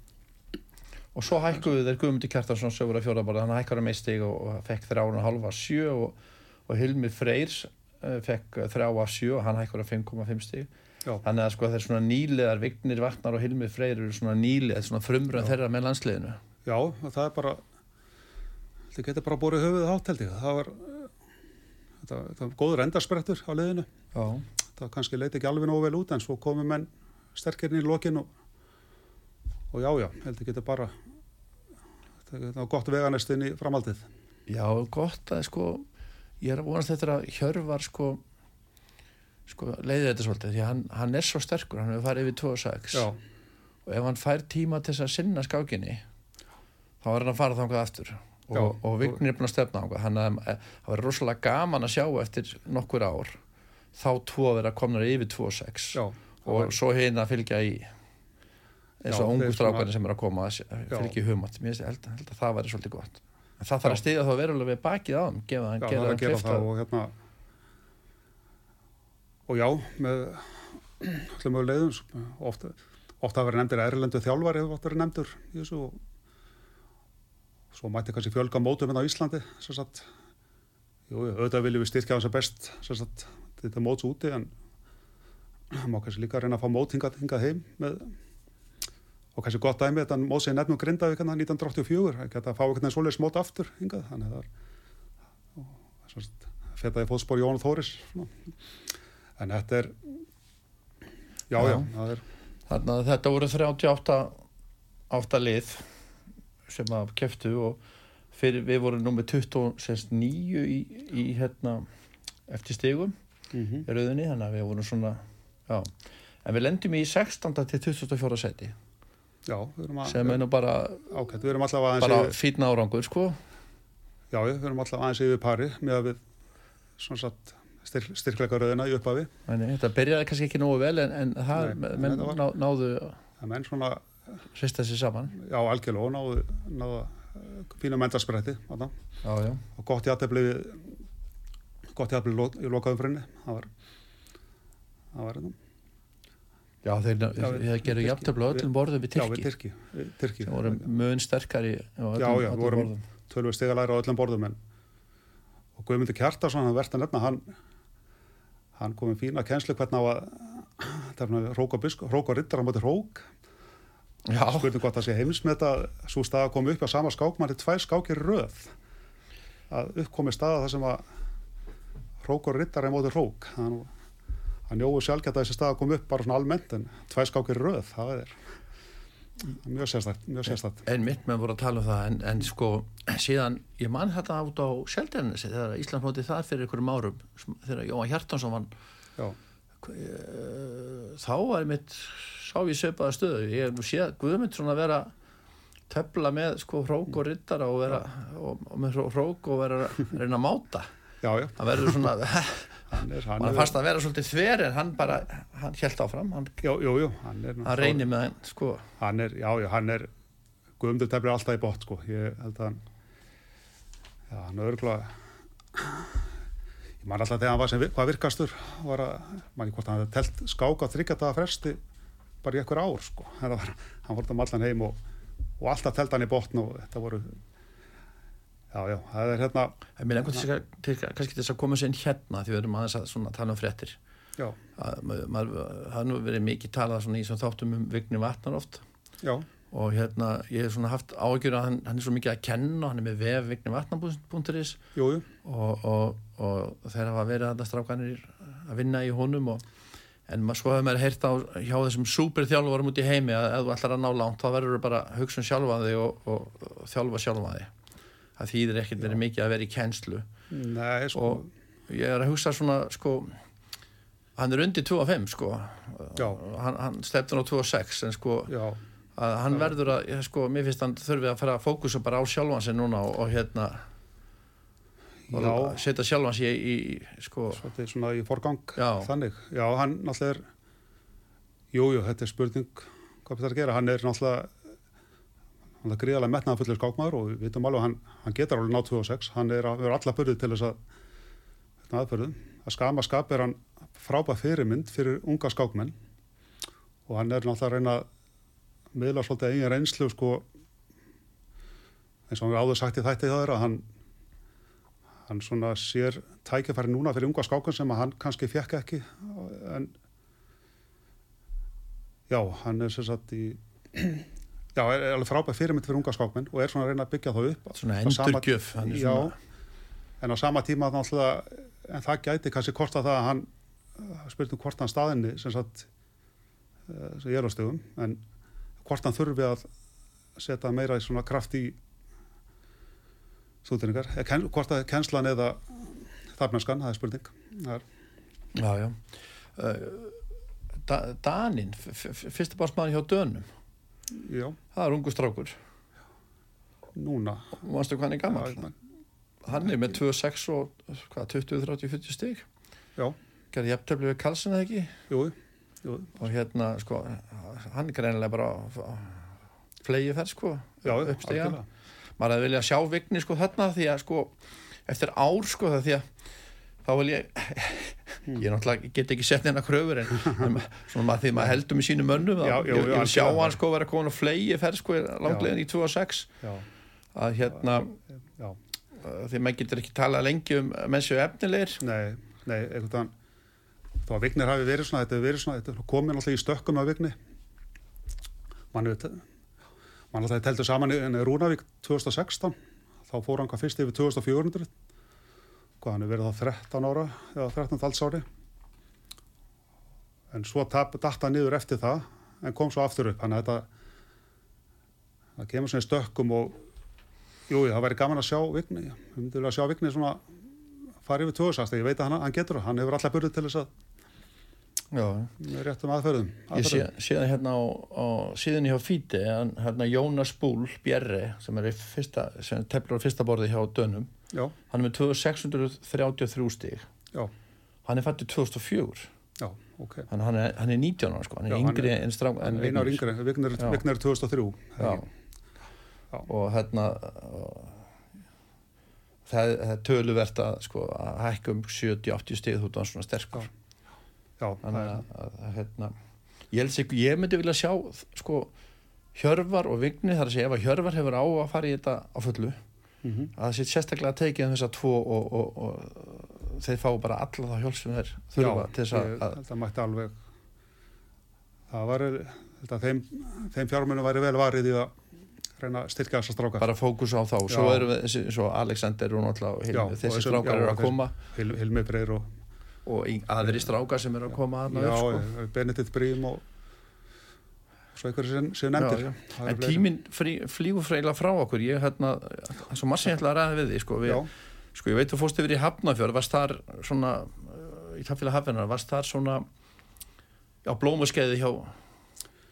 og svo hækkuðu þeir Guðmundi Kjartarsson sögur að fjórabarða, hann hækkar um eitt stig og, og fekk þrjára og halva sjö og, og Hilmi Freyrs uh, fekk þrjá af sjö og hann hækkar að 5,5 stig já, þannig að sko þeir svona nýlegar Vignir Vatnar og Hilmi Freyr eru svona nýlegar svona frumröð Já. þeirra með landsliðinu já, það er bara, það getur bara borið höfuðið hátt, held ég. Það var, eh, þetta, þetta var góður endarsprettur á liðinu. já, Það kannski leiti ekki alveg nógu vel út, en svo komum menn sterkirinn í lokin og, og já, já, held ég getur bara, það var gott veganest inn í framaldið. já gott að sko ég er vonast þetta að Hjörvar sko sko leiði þetta svolítið því hann, hann er svo sterkur, hann hefur farið yfir 2.6 Já, og ef hann fær tíma til þess að sinna skákinni þá er hann að fara þangað aftur og, og Vignir er búin að stefna þangað. Hann að það verður rosalega gaman að sjá eftir nokkur ár þá tvo að vera komnar yfir 2.6 já, og svo hinn að fylgja í eins og ungu strákarnir sem er að koma að fylgja í humat mér held, að það væri svolítið gott. En það þarf að stiga þá verulega við bakið á þeim gefa hann, er hann að að og hérna, og já, með allir mjög leiðum, ofta, ofta hafa verið nefndir erlendu þjálfar hefur ofta verið nefndur í þessu og svo mætti kannski fjölga mótum hérna á Íslandi sem sagt, jú, auðvitað viljum við styrkja hans að best sem sagt, þetta móts úti en það má kannski líka reyna að fá mót hingað, hingað heim með og kannski gott dæmi þetta mót sem nefnum Grindavík hérna 1984 að geta að fá einhvern veginn svoleiðis mót aftur hingað, þannig að það er sem sagt, fetaði fótspor Jón Þóris svona. en þetta er já, já, Já. það er Þannig að þetta voru 38 átta lið sem að keftu og fyrir, við vorum nummið 29 í, í hérna eftir stigum mm í rauðinni, þannig að við vorum svona já, en við lendum í 16. til 24. seti já, sem er nú bara, aðeins bara yfir, fínna árangur sko já, við erum alltaf aðeins yfir pari með að við svona satt styrk, styrkleika í upphafi þetta byrjaði kannski ekki nógu vel en, en það, Nei, menn var- ná, náðu en menn svona, hrista sér saman. Já, algjörlega og náðu, náðu eh, fína já, og gott jættefli gott jættefli í lokaðum frinni það var það var hérna. Já þeir, Já, þeir, við- gerðu á öllum borðum við við Tyrki. Við sem voru mun sterkari Já, já, öllum vorum- tölvöld stigalæra á öllum borðum en og Guðmundur Kjartarsson hann verðt að nefna hann hann kom í fína kenslu hvernig á að það er rók og bisk, rók spurning hvort það sé heimsmeta svo stað að koma upp á sama skák mann er tvær skákir röð. Að uppkomi staða þar sem að rók og riddar er móti rók. Hann, hann jóu sjálfgætt að þessi stað að koma upp bara svona almennt en tvær skákir röð það er mjög sérstætt mjög sérstætt en mitt með voru að tala um það en, en sko, síðan, ég man þetta át á Seldjarnesi, þegar Ísland móti það fyrir einhverjum árum, þegar Jóhann Hjartansson vann. Já, þá var mitt sá ég söpaða stöðu, ég hef nú séð Guðmund svona vera töfla með sko hrók og rittara og vera og, og með hró- hrók og vera að reyna að máta. Já, já. Það verður svona, hann er, hann er, fannst að vera svolítið þver en hann bara, hann held áfram. Hann, jú, hann hann reynir með hann sko, hann er, já, já, hann er Guðmundur teflir alltaf í bótt, sko. Ég held að hann já, hann er örgulega ég man alltaf þegar hann var sem, hvað virkastur var að, man ekki hvort hann hefði telt skák á þryggjataða fresti bara í ekkur ár, sko. Var, hann voru um allan heim og, og alltaf telt hann í bóttn og þetta voru já, já, það er hérna lengur til, til, til, kannski þess að koma sér inn hérna því við erum aðeins að svona, tala um maður, það nú verið mikið talað svona í þáttum um Vigni Vatnar oft já, og hérna ég hef svona haft ágjör að hann, hann er svo mikið að kenna hann er með vef vignivatnar.is jú, jú. Og, og, og þeir hafa verið að strákanir að vinna í honum og, en maður svo hefur maður heyrt á hjá þessum superþjálfarum út í heimi að ef þú ætlar að ná langt þá verður þú bara að hugsa um sjálfa þig og, og, og þjálfa sjálfa þig. Það þýðir ekkert verið mikið að vera í kennslu. Nei, sko, og ég er að hugsa svona sko hann er undir 2 og 5 sko. Já. hann, hann stefnir á 2 og 6 en sko já, að hann verður að, ég, sko, mér finnst hann þurfi að fara að fókusa bara á sjálfan sig núna og, og hérna og setja sjálfan sig í, í sko, Svolítið svona í forgang Já. þannig. Já, hann náttúrulega er jú, jú, þetta er spurning hvað er að gera. Hann er náttúrulega hann er gríðarlega metnaða fullir skákmaður og við vitum alveg hann, hann getur alveg nátt 26, hann er, að- er alla börðið til þess að þetta aðbörðum. Að skama skap er hann frábæð fyrirmynd fyrir unga skákmenn og hann er náttúrulega að reyna miðla svolítið eigin reynslu sko eins og hann er áður sagt í þætti hjá þeirra að hann hann svona sér tækifæri núna fyrir unga skákun sem að hann kannski fekk ekki en já, hann er sem sagt í já, er, er alveg frábæð fyrirmynd fyrir unga skákmenn og er svona að reyna að byggja þá upp Svona sama- endurgjöf. er já, svona- en á sama tíma náttúrulega, en það gæti kannski korta það að hann spurtum hvort hann staðinni sem sagt eh, sem ég er á stegum en hvort hann þurfi að setja meira í svona kraft í stúdinningar hvort er kennslan eða þarfnarskan, það er spurning það er, Já, já. Uh, da, Danin, fyrsta bársmaður hjá Dönum, já, það er ungu strákur. núna Manstu hvað hann er gammal? Já, Hann er með 26 og hvað, 20, 30, 40 stig. já, Gerði jafntöfli við Karlsson eða ekki? jú, jú Og hérna, sko, hann er greinilega bara flegi ferð, sko, já, upp stigan. algjörlega. Maður hefði viljað sjá vigni, sko, þarna því að, sko, eftir ár, sko, það því að þá vil ég, ég náttúrulega get ekki sett neina kröfur en, svona maður því maður heldur með sínu mönnum þá, Já, jú, ég, vil sjá hann sko vera komin að flegi ferð sko langlegin í 2 og 6 já, að hérna já, því maður getur ekki talað lengi um að menn séu efnilegir. Nei, nei, einhvern veginn þó að vignir hafi verið svona, þetta verið svona þetta komið náttúrulega í stökkum af vigni mann alltaf teltur saman en Rúnavík 2016 þá fór hann hvað fyrst yfir 2400 hvað hann hefur verið þá 13 ára eða 13 alls ári en svo tap, datt hann niður eftir það en kom svo aftur upp. Þannig að þetta það kemur svona í stökkum og jú, það væri gaman að sjá vigni. Við myndum vilja sjá vigni svona fara yfir 2000 ég veit að hann, hann getur það, hann hefur alla burði til þess að með réttum aðferðum, ég sé, aðferðum. sé það hérna á, á síðan hjá Fíti hérna Jónas Búl Bjerri sem er í fyrsta, sem teflur á fyrsta borði hjá Dönum já, hann er með 2633 stig. Já, hann er fættið 2004 já, ok. Hann, hann, er, hann er 19 ára sko, hann er yngri er- en strák en einar yngri, Vignar er 2003 Já. Já. og hérna uh, það, það er töluvert að sko að hækka um 70-80 stig þú ert svona sterkur já, það þannig að, að, að hérna ég held sig, ég myndi vilja sjá sko Hjörvar og Vigni þar að segja ef að Hjörvar hefur á að fara í þetta á fullu Mhm. að það sé sérstaklega tekið um þess að tvo og, og, og þeir fá bara alla þá hjálp sem þeir þurfa Já, til þess að, að held að mætti alveg það var þeim, þeim fjármunum væri vel varið í að reyna að styrkja þessa stráka bara fókus á þá svo Já. eru við svo Alexander og náttúrulega og þessi strákar eru og að koma Hil, Hilmi Freyr og og aðri strákar sem eru að koma að já, sko. Benedikt Brím og svo einhverju sem, sem nefndir. Já, já. Það en tíminn flýgur freila frá okkur. Ég hérna, svo margt sem ég ætla að ræða við því sko, við, sko ég veit þú fórst yfir í Hafnafjörð varst þar svona uh, í Taffélag Hafnarnar, varst þar svona á blómuskeiði hjá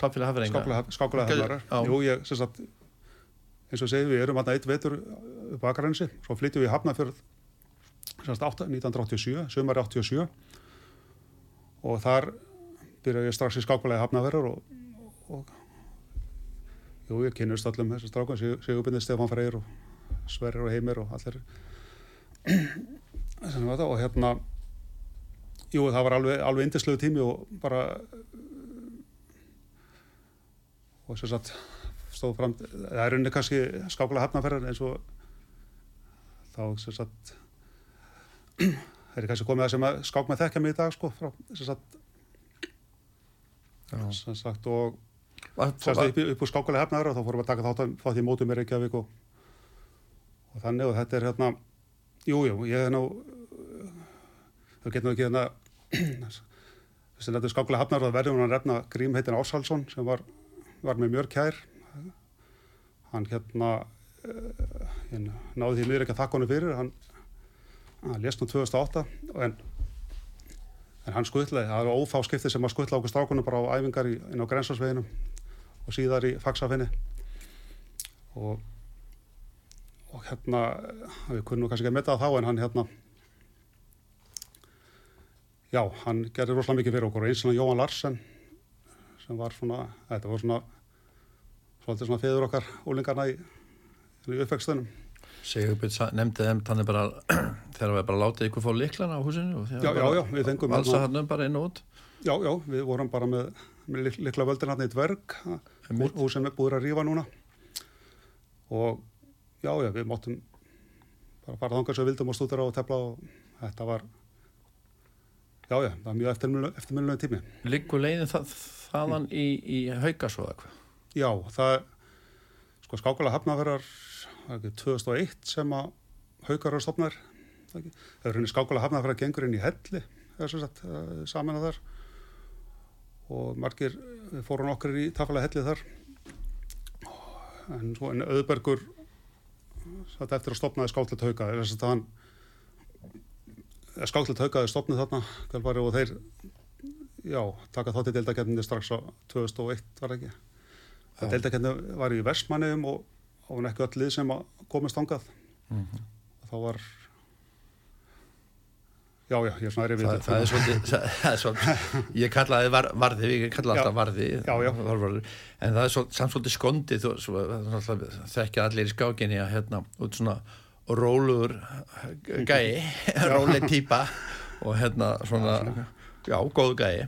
Taffélag Hafnarnar skákulega, já. jú, ég, sem sagt eins og segið, við erum alltaf eitt vetur upp á Akarænsi, svo flytjum við í 8 1987 sömari 87 og þar byrjaði ég strax í skákulega hafnarverðar og, og jú, ég kynust öllum þessum strákan, Sigurbindið Stefán Freyr og Sverrir og Heimir og allir og hérna jú, það var alveg, alveg indislegu tími og bara og sem sagt stóð fram, það er unni kannski skákulega hafnaferðar eins og þá sem sagt það er kannski komið það sem að skák með þekkja mig í dag sko frá, sem sagt, sem sagt og var- upp, upp úr skákulega hafnaferðar og þá fórum við að taka þátt, þátt í mótum í Reykjavík og, og þannig og þetta er hérna jújú, jú, ég er nú þau getur nú ekki hérna þess að þetta er skákulega hafnar og verður hún að refna Grím heitin Áshalsson sem var, var með mjög kær. Hann hérna uh, hérna, náði því miður ekki að þakka honum fyrir hann, hann lést nú 2008 en, en hann skuttlaði það var ófá skipti sem að skuttla okkur strákunum bara á æfingar í, inn á grensasveginum og síðar í faxafinni og og hérna við kunnum kannski ekki að metta það þá en hann hérna já, hann gerði rosalega mikið fyrir okkur. Og eins og Jóhann Larsen sem var svona, þetta var svona svolítið svona feður okkar ólingarna í, í uppvextunum. Sigurbjörn nefndi þeim þannig bara þegar við bara látið ykkur fá liklana á húsinu já, já, já, við fengum valsa hann um bara inn og út. Já, já, við vorum bara með, með likla völdin hann í dverg húsinu er búið að rífa núna. Og já, já, við móttum bara fara þangar sem við vildum og stúdara og tefla og þetta var já, já, það var mjög eftirmjölulega tími. Liggur leiðin það, þaðan í, í haugasóða? Já, það sko skákala hafnaverðar 2001 sem að haugar eru stopnar það er henni skákala hafnaverðar gengur inn í helli saman að þar. Og margir fórum okkur í tafalega hellið þar. En svo en auðbergur satt eftir að stopnaði skáklet hauga að skáklet haugaði stopnið þarna og þeir já, taka þátti deildakenninni strax á 2001 var ekki? Deildakenninni var í Versmanniðum og og hann ekki öll lið sem komist ángað mm -hmm. þá var já já, ég er svona erið við þetta. það er svolítið, svolítið ég kallaði var, varði, ég kallaði alltaf varði já, já. en það er svo, samt svolítið skondið þekkja allir í skákinni að hérna út svona róluður gæi, róleg týpa og hérna svona já, góð gæi.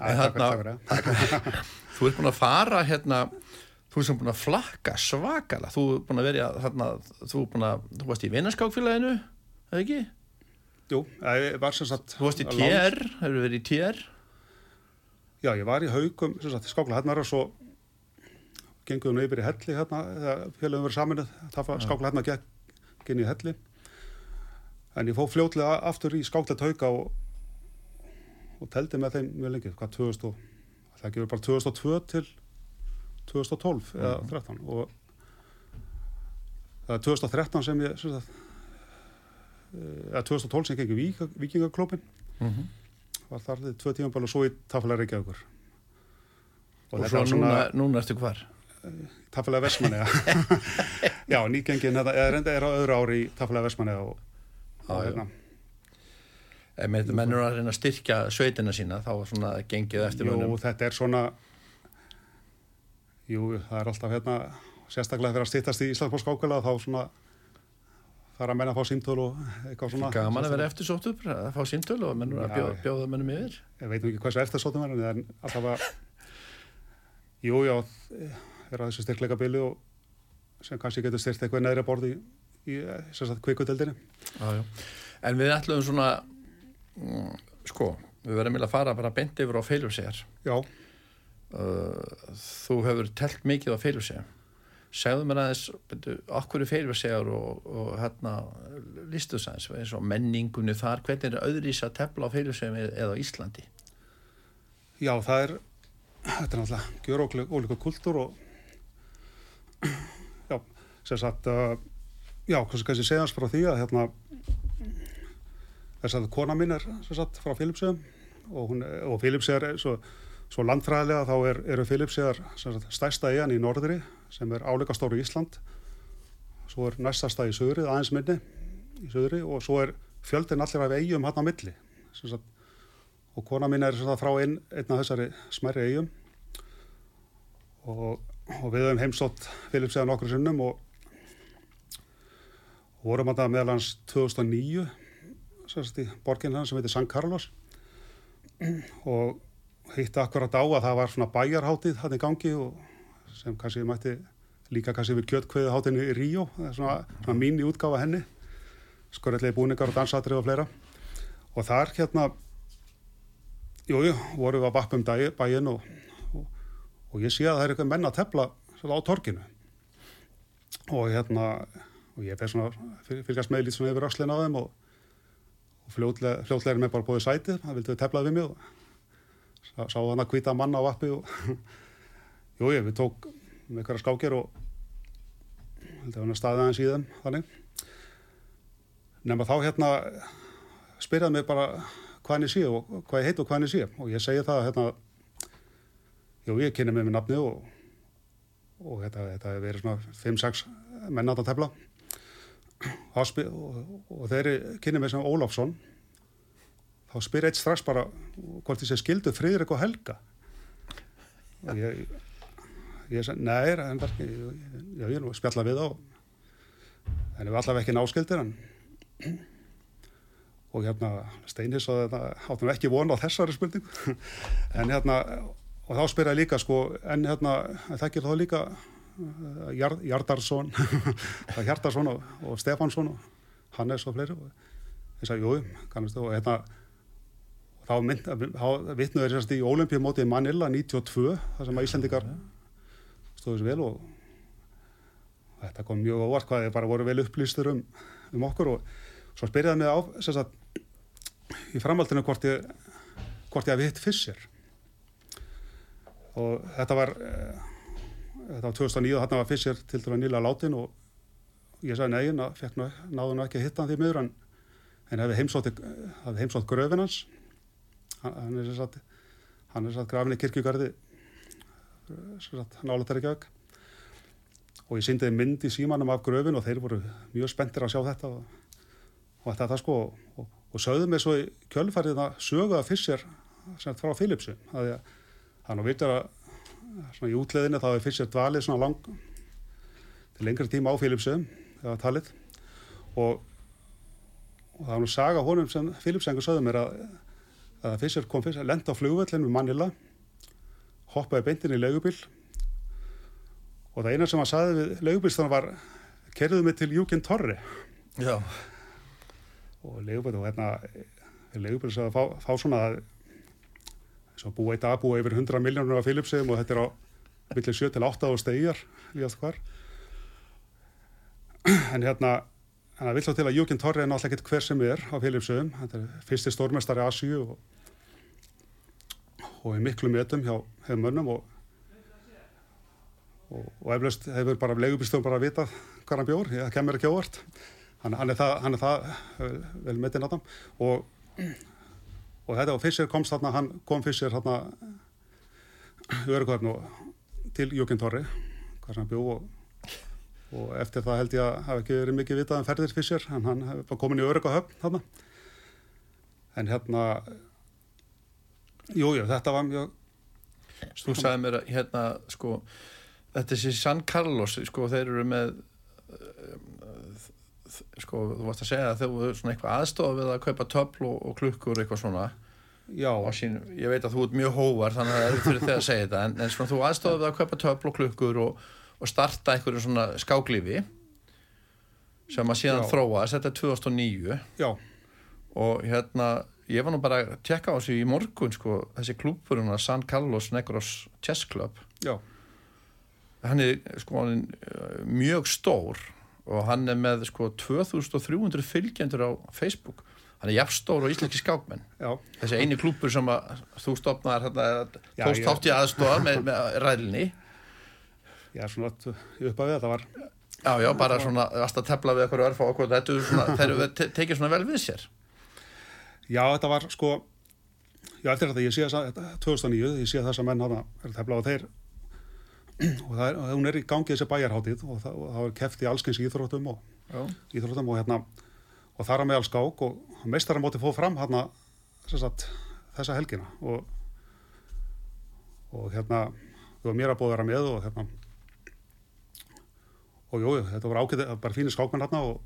En hérna þú ert búin að fara hérna þú er sem búin að flakka svakala þú er búin að vera þarna þú að, þú varst í vinnarskákfélaginu eða ekki? Jú, ég var sem sagt Þú varst í TR, hefur verið í TR? Já, ég var í haugum skákla hérna og svo genguðum við yfir í helli hérna félagum verið saminuð, skákla hérna inn í helli. En ég fóð fljótlega aftur í skáklet hauga og, og teldi með þeim mjög lengi, hvað 2000 það gefur bara 2002 til 2012 eða 2013 mm. og það er 2013 sem ég sem sagt, eða 2012 sem gengi vík, vikingaklópin mm -hmm. var þar þið tvö tíma og svo í Tafalega Reykjavíkur og, og svo núna, núna ertu hvar? Eh, Tafalega Vesmanni já, nýgengin er, er á öðru ári í Tafalega Vesmanni og, og hérna Með mennur að reyna að styrkja sveitina sína þá er svona gengið eftir Jú, þetta er svona Jú, það er alltaf hérna sérstaklega þegar að stýttast í Íslandsbórs skákula þá svona þarf að menna að fá símtöl og eitthvað svona. Gaman að vera eftirsótt upp að fá símtöl og mennur að bjóða, bjóða mennum yfir. Ég veit ekki hvað svo eftirsóttum er en alltaf að Jú, já, er að þessu styrkleika bili og sem kannski getur styrt eitthvað neðri að borði í, í sérstaklega kvikkutöldinni En við ætlum svona mm, sko, við verðum að fara bara bent yfir á feilursegar Já þú hefur telt mikið á feilursegjum segðu mér aðeins okkur er feilursegjur og, og hérna listu sæns eins og menningunni þar hvernig er öðrís að tefla á feilursegjum eða á Íslandi? Já það er þetta er náttúrulega gjör ólíka kultúr og já sem sagt uh, já kannski segjast frá því að hérna þess að kona mín er sem sagt frá feilursegjum og, og feilursegjur er svo Svo landfræðilega þá er, eru Filipsíðar stærsta eigan í norðri sem er áleika stóru Ísland. Svo er næsta stað í söðri, aðeins minni í söðri og svo er fjöldin allir af eigum hann á milli. Sagt, og kona mín er frá einn ein af þessari smerri eigum og, og við höfum heimstótt Filipsíðar nokkur sinnum og, og vorum að það meðal hans 2009 sagt, í borginn hann sem heitir San Carlos og hitt akkurat á að það var svona bæjarháttið hann í gangi og sem kannski mætti líka kannski við kjötkveðuháttinni í Ríó, svona, svona mín í útgáfa henni skorillegi búningar og dansatrið og fleira. Og þar hérna jújú, voru við að vakka um bæin og, og, og ég sé að það er eitthvað menn að tefla á torkinu og hérna og ég fer svona fylgast með lítið svona yfir öslinn á þeim og, og fljótlega er mér bara bóðið sætið, það vildi við teflaði við og sá, hann að hvita manna á appi og jú ég, við tók með eitthvað skákir og held að hann staði aðeins í þeim þannig. Nema þá hérna spyrjaði mig bara hvað hann ég sé og hvað ég heit og hvað hann ég sé. Og ég segi það hérna jú ég kynni mig með nafni og og þetta, þetta hefur verið svona 5-6 mennátt að tefla. Og, og, og þeirri kynni mig sem Ólafsson þá spyr eitt strax bara hvort því sé skildu friður eitthvað helga? Og ég ég sagði, en það er ekki, já, ég er nú að spjalla við á, en við allavega ekki náskildir, en, og hérna, Steinis og þetta, áttum ekki vona á þessari spurning, en hérna, og þá spyrjaði líka, sko, en hérna, það ekki þá líka uh, Jar, Jardarsson, Hjardarsson og, og Stefansson og Hannes og fleiri, og ég sagði, jú, kannast þú, og hérna, þá, þá vittnuður sérst í Ólimpíumótið Manila 92 þar sem að Íslandikar stóðu sér vel og þetta kom mjög óvart hvað þið bara voru vel upplýstur um, um okkur og svo spyrjaði mig á sérst, í framhaldinu hvort ég hvort ég hafi hitt Fischer. Og þetta var eh, þetta var 2009 og þarna var Fischer til dæra nýla látin og ég sagði negin að náðu nú ekki að hitta hann því miður en en hefði heimsótt gröfin hans hann er satt, hann er satt grafin í kirkjugarði nálatar ekki auk og ég syndiði mynd í símanum af gröfin og þeir voru mjög spenntir að sjá þetta og, og þetta sko. Og, og sögðu mig svo í kjölfærið að sögu að Fischer sem frá Philipsu. Það er nú vitur að svona í útleðinu þá er Fischer dvalið svona lang til lengri tíma á Philipsu það var talið. Og, og það var nú saga honum sem Philipsengur sögðu mér að að Fischer kom fyrst að lenda á flugvöllinu með Manila hoppaði beintin í leigubill og það eina sem hann saði við leigubilstan var kerðuðu mig til Júkin Torri. Já. Og leigubill og hérna leigubill sagði að fá, fá svona þess að búa eitt að búa yfir 100 miljónur af Philipsum og þetta er á millir 7 til 8 á stegjar líðast hvar. En hérna en það vill þá til að Júkin Torri er náttúrulega ekkert hver sem er á Philipsum, þetta er fyrsti stórmestari Asíu og og í miklu metum hjá hefðmönnum og, og, og eflaust hefur bara leigubílstofum bara að vita hvað hann bjór, það kemur ekki óvart. Hann, hann er það, hann er það vel metin á það og, og þetta og Fischer komst þarna, hann kom Fischer þarna örugvarn og til Jókin Torri hvað hann bjó og og eftir það held ég að hafa ekki verið mikið vitað um ferðir Fischer, en hann var komin í örugahöfn þarna. En hérna Jújú, jú, þetta var mjög Þú sagði mér að hérna sko, þetta sér San Carlos sko, þeir eru með sko, þú varst að segja að þau eru svona eitthvað aðstofa við að kaupa töfl og, og klukkur eitthvað svona. Já. Sín, Ég veit að þú ert mjög hóvar þannig að það er fyrir þegar að segja þetta en, en svona, þú aðstofa við að kaupa töfl og klukkur og, og starta einhverju svona skáklífi sem að síðan Já. þróast, þetta er 2009 Já, og hérna ég var nú bara að tjekka á þessu í morgun sko, þessi klúpurinn að San Carlos Negros Chess Club. Já, hann er sko hann er mjög stór og hann er með sko 2300 fylgjendur á Facebook. Hann er jafn stór og íslenski skákmenn. Já, þessi eini klúpur sem að þú stopnaðar hérna, Já, tókst ég- þátt í aðstofa með, með ræðlinni já, svona upp að við þetta var já já, bara svona að tefla við eitthvað örfa okkur, þetta er svona, þeir eru te tekið svona vel við sér. Já, þetta var sko Já, eftir þetta, ég sé þess að 2009, ég sé þess að menn hana er að tefla á þeir og það er, og hún er í gangi þessi bæjarháttið og það, og það var keft í allskins íþróttum og íþróttum og hérna og þar á meðal skák og meistaramóti fóð fram hérna sagt, þessa helgina og og hérna við varum mér að búið að vera með og hérna og jú, þetta var ágætið, bara fínir skákmenn hérna og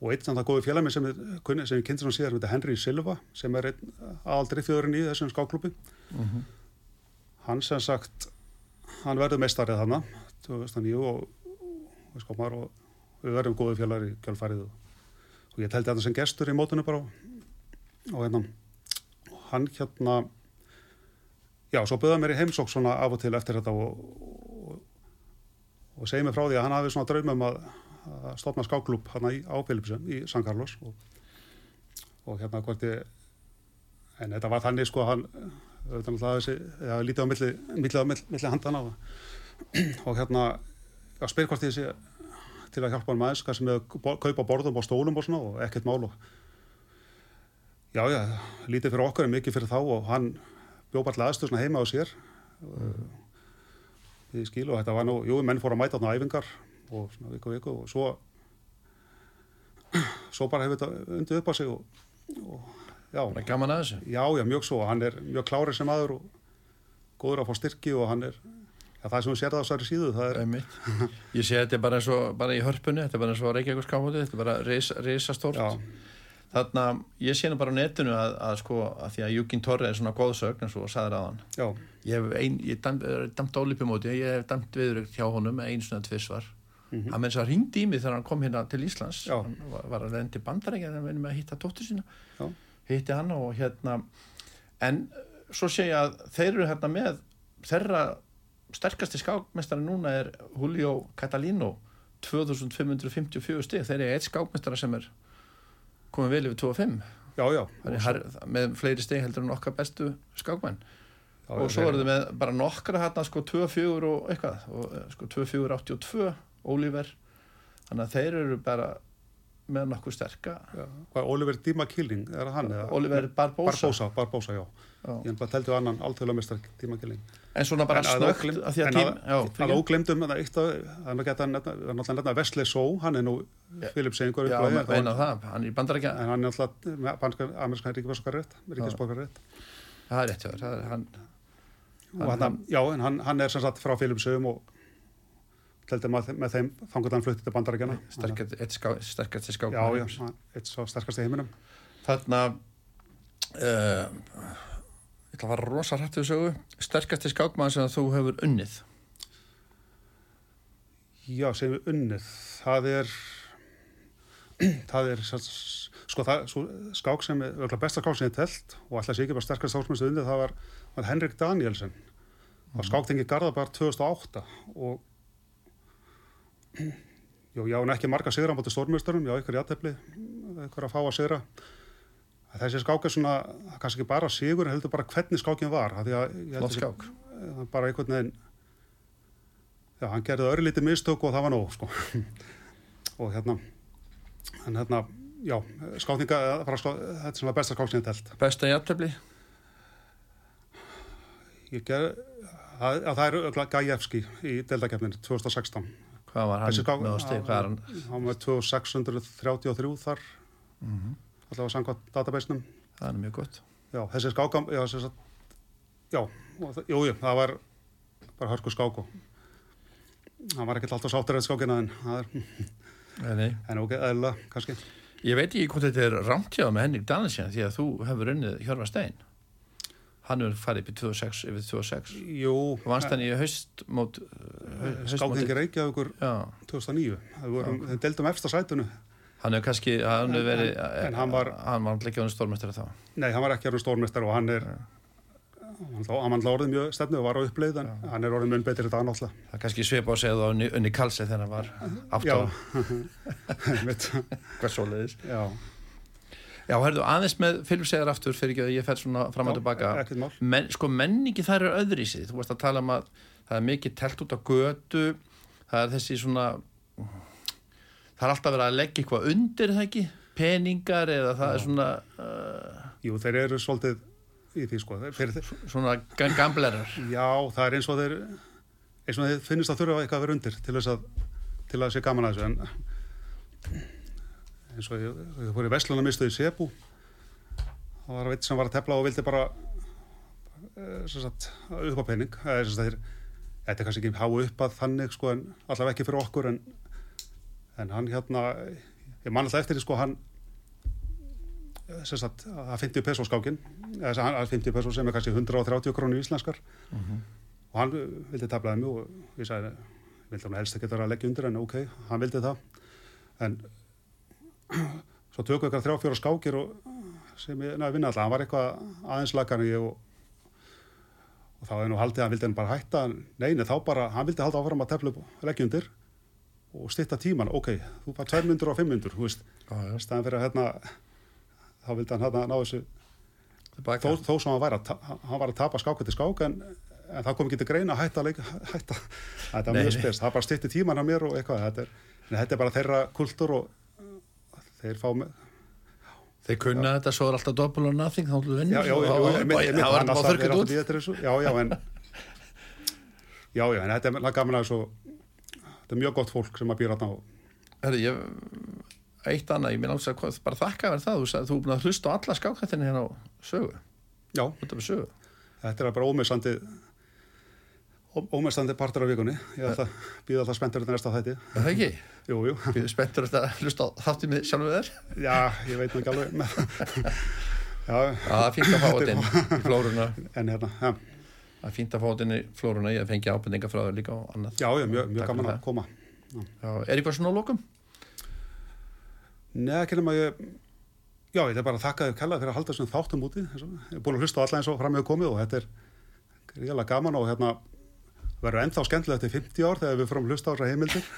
og einn samt að góði félagminn sem, ég kynnti svona síðan, Henry Silva sem er einn aðaldri þjóðurinn í þessum skáklúpi Mhm. hann sem sagt hann verður meistarið þarna 2009 og, og skápmar og við verðum góði félagar í kjálfarið og, og ég teldi þetta sem gestur í mótunum bara og, og hérna og hann hérna já, svo bauða mér í heimsók svona af og til eftir þetta og, og, og segi mér frá því að hann hafi svona draumum að, að stopna skáklúb hann í áfélipsum í San Carlos og, og hérna hvort ég en þetta var þannig sko að hann auðvitað náttúrulega þessi, já, lítið á milli, milli, á milli, milli handana og, og hérna að spyr hvort ég sé til að hjálpa hann maður hvað sem að kaupa borðum og stólum og svona og ekkert mál og já, já, lítið fyrir okkur en mikið fyrir þá og hann bjó bara til aðstöð svona heima á sér mm. Í skil og þetta var nú, jú, menn fór að mæta þarna æfingar og svona viku viku og svo svo bara hefur þetta undið upp á sig og, og já, það er gaman að þessu Já, já, mjög svo. Hann er mjög klárið sem aður og, góður að fá styrki og hann er, já, það sem við sér það á þessari síðu, það er, Einmitt. Ég sé þetta er bara eins og bara í hörpunni, þetta er bara eins og Reykjavík skáfóti, þetta er bara ris, risastórt. já, Þarna, ég sé nú bara á netinu að, að sko, að því að Júkin Torri er svona góðsögn eins og sagður aðan. já, Ég hef ein, ég dæmt, dæmt ólipumóti, ég hef dæmt viður hjá honum einu svona tvissvar. Mhm. Hann menn svo að ringdi í mig þegar hann kom hérna til Íslands. Hann var, var að lendi bandarækja hann með að hitta dóttur sína. Já. Hitti hann og hérna, en svo sé ég að þeir eru hérna með þeirra sterkasti skákmestari núna er Julio Catalino 2554 stig þeir eru eitt skákmestara sem er komið vel yfir 25 já, já, Það er har- með fleiri stig heldur en okkar bestu skákmenn. Já, og svo eru þið með bara nokkra hérna sko 2-4 og eitthvað. Og eh, sko 2-4-82 Oliver. Þannig að þeir eru bara með nokkuð sterka já, hvað, Oliver Dima Killing, er hann? eða? Oliver Barbosa, Barbosa, Barbosa, já, Já. ég bara teldi á annan alþjóðlega mestar Dima Killing. en svona bara snögt en að- óglemdum, það er náttúrulega Wesley Só, hann er nú. Filipsengur hann er í bandarækja en hann er náttúrulega amerískan ríkisborgarrétt. það er rétt er og hann, já, en hann, hann er sem sagt frá Filipsögum og teldi með, með þeim þangur hann flutti til bandarækjana sterkast, eitt ská, sterkast skák já, já, hann- eitt svo sterkast í heiminum. Þarna uh, ég ætla að fara rosa hrættu sögu. Sterkasti skákmann sem þú hefur unnið? Já, sem við unnið. Það er það er sko það, svo, skák sem er besta skák sem ég telt og alltaf sé ekki bara sterkast skáksmennstu unnið það var, var Henrik Danielsen það var skáktingi Garðabar 2008 og Jú, já, en ekki marga sigra á móti stórmjösturum, já, ykkur játefli, ykkur að fá að sigra. Þessi skák er svona, kannski ekki bara sigur, en heldur bara hvernig skákin var. að flott skák Bara einhvern veginn, já, hann gerði örlítið mistök og það var nóg, sko. og hérna, en hérna, já, skákninga, skák, þetta er svona besta skák sem ég hef telt. besta jafntefli Ég ger, það, að það er Gajewski í deildakefninu 2016. hvað var hann Þessi með er hann Hann var 2633 þar, Mhm. allavega samkvæmt databasenum. það er mjög gott Já, þessi skákam, já, þessi, já, það- jú, jú, það var bara hörku skák og hann var ekkert alltaf sáttur eða skákina en það er, nei, en ok, eðla, kannski. ég veit ekki hvort þetta er rámtjáð með Henrik Danielsen því að þú hefur unnið Hjörvar Stein hann hefur farið upp í 26 yfir 26 Jú, vannst hann í haustmót skákningi Reykjavíkur já. 2009, það deildum efsta sætunu. hann hefur kannski hann hefur verið En- en hann var- hann var ekki ánum stórmestari þá. Nei, hann var ekki orðin stórmestar og hann er, hann var orðið mjög stefnu og var á uppleið, en hann er orðið mun betri í dag náttúrulega. það er kannski svipa á það á unni, kalsi þegar hann var átt Já, á. Mitt, hvað svoleiðis. Já, já, herðu aðeins með Filipsegar aftur fyrir ekki að ég fer svona fram og Já, tilbaka. mál. Men, sko menningi þær eru öðrísið þú varst að tala um að það er mikið telt út á götu það er þessi svona það er alltaf verið að leggja eitthvað undir það ekki? Peningar eða það er svona uh, jú, þeir eru svolítið í því, sko, þeir, svona ga- gamblerar. Já, það er eins og þeir eins og þeir finnist að þurfa eitthvað að vera undir til þess að til að sé gaman að þessu en eins og ég fór í Vestlunum mistuði Sebu það var veit sem var að tefla og vildi bara eh, upp á þeir þetta er kannski ekki háu upp að þannig sko allavega ekki fyrir okkur en, en hann hérna ég man alltaf eftir því sko hann eh, sagt að 50 peso skákin að 50 peso sem er kannski 130 krónu íslenskar. Og hann uh, vildi tablaði mjög og ég sagði, ég vildi hann helst ekki vera að leggja undir en ok, hann vildi það. En svo tökum við eitthvað þrjá fjóra skákir og sem ég næði vinna alltaf, hann var eitthvað aðeins lagan en ég og, og þá hefði nú haldið að hann vildi hann bara hætta. Neini þá bara, hann vildi halda áfram að tefla upp og leggja undir og stitta tíman, ok, þú var 200 og 500 þú veist, staðan fyrir að hérna þá vildi hann hérna ná þessu þó, þó sem hann var að, hann var að tapa skák eftir skák en, en það kom ekki til greina að hætta, að leika, hætta. þetta Nei, mjög nei. spes. Það bara stýtti tíman á mér og eitthvað. Þetta er, þetta er bara þeirra kultúr og þeir fá með þeir kunna þetta svo er alltaf double or nothing þá já, já, já, já, einmitt, og- einmitt, það var bara er alltaf út já, já, en já, já, en þetta er gaman að svo þetta er mjög gott fólk sem að býra þarna og Herri, ég, eitt annað, ég minn alveg að bara þakka verð það, þú, sagði- þú er búin að hlusta á alla skákættinni hérna á sögu, já, sögu þetta er bara ómissandi ó- ómestandi partur af vikunni. Ég ætla að býða alltaf spenntur þetta næsta þætti. Er það ekki? Jú, jú. Við erum spenntur að hlusta á þáttið með sjálfum þér. Já, ég veit ekki alveg Já, Já, það er fínt að fá þetta inn í flóruna. en hérna, já, Það er fínt að fá þetta inn í flóruna. Ég fengi ábendinga frá þér líka og annað. já, já mjög, mjög gaman að koma. Já, er eitthvað svona á lokum? Nei, ekki nema ég, já, ég er bara að þakka þér kella fyrir að halda þessum þáttum úti. Ég er búin að hlusta á alla eins og fram með komið og þetta er gríðalega gaman og hérna verður ennþá skemmtilegt til 50 ár þegar við fórum hlusta á þessar heimildir.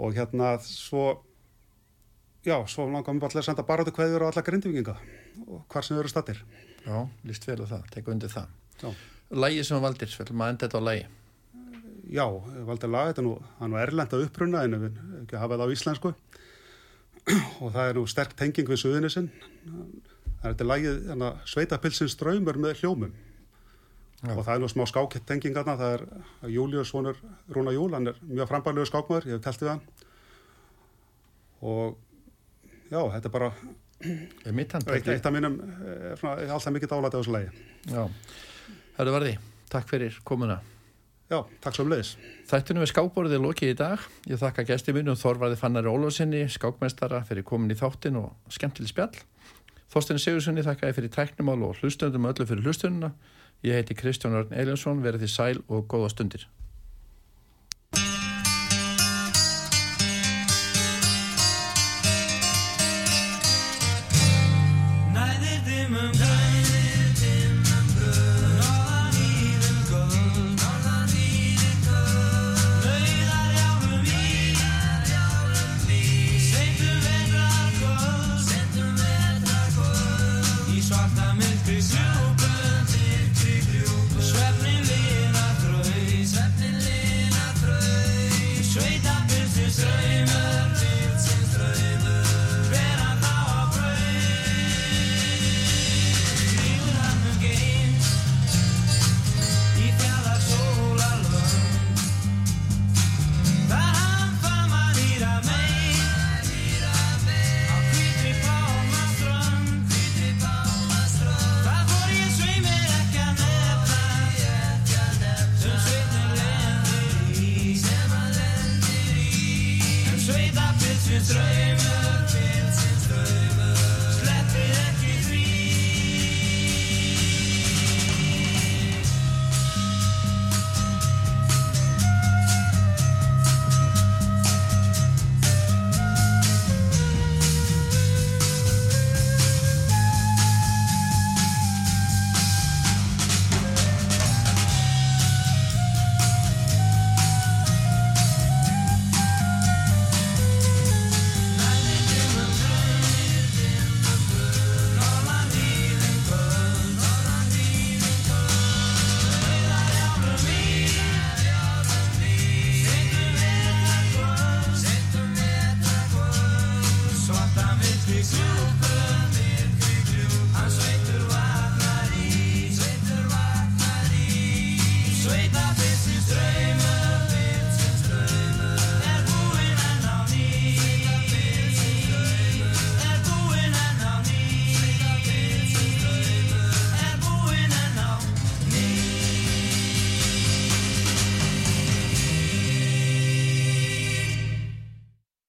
Og hérna svo, já, svo langar mér til að senda baráttu kveður á alla grindvikinga og hvar sem eru stattir. Já, líst vel á það. Tekka undir það. Já. Lægi sem valdir, ætlum að enda þetta á lægi. Já, ég valdi að laga þetta nú, hann var erlend að uppruna en ekki að hafa það á íslensku og það er nú sterk tenging við suðunisinn. Það er þetta lagið hérna, sveitapilsins ströymur með hljómum Já. og það er nú smá skákett tenging þarna, það er Július Svonur Rúna Júl, hann er mjög frambæðlegu skákmaður, ég hef telt við hann og já, þetta er bara Er eitt, af mínum, er svona, er alltaf mikið dálæti á þessu lagi. Já. Herru Varði, takk fyrir komuna. Já, takk svo um leiðis. Þættinu við skákborðið er lokið í dag. Ég þakka gæsti mínum Þorvarði Fannari Ólafsinni, skákmestara, fyrir komin í þáttin og skemmtileg spjall. Þorstein Sigurssoni þakka ég fyrir tæknumál og hlustöndum öllu fyrir hlustununa. Ég heiti Kristján Örn Eliasson, verið því sæl og góða stundir.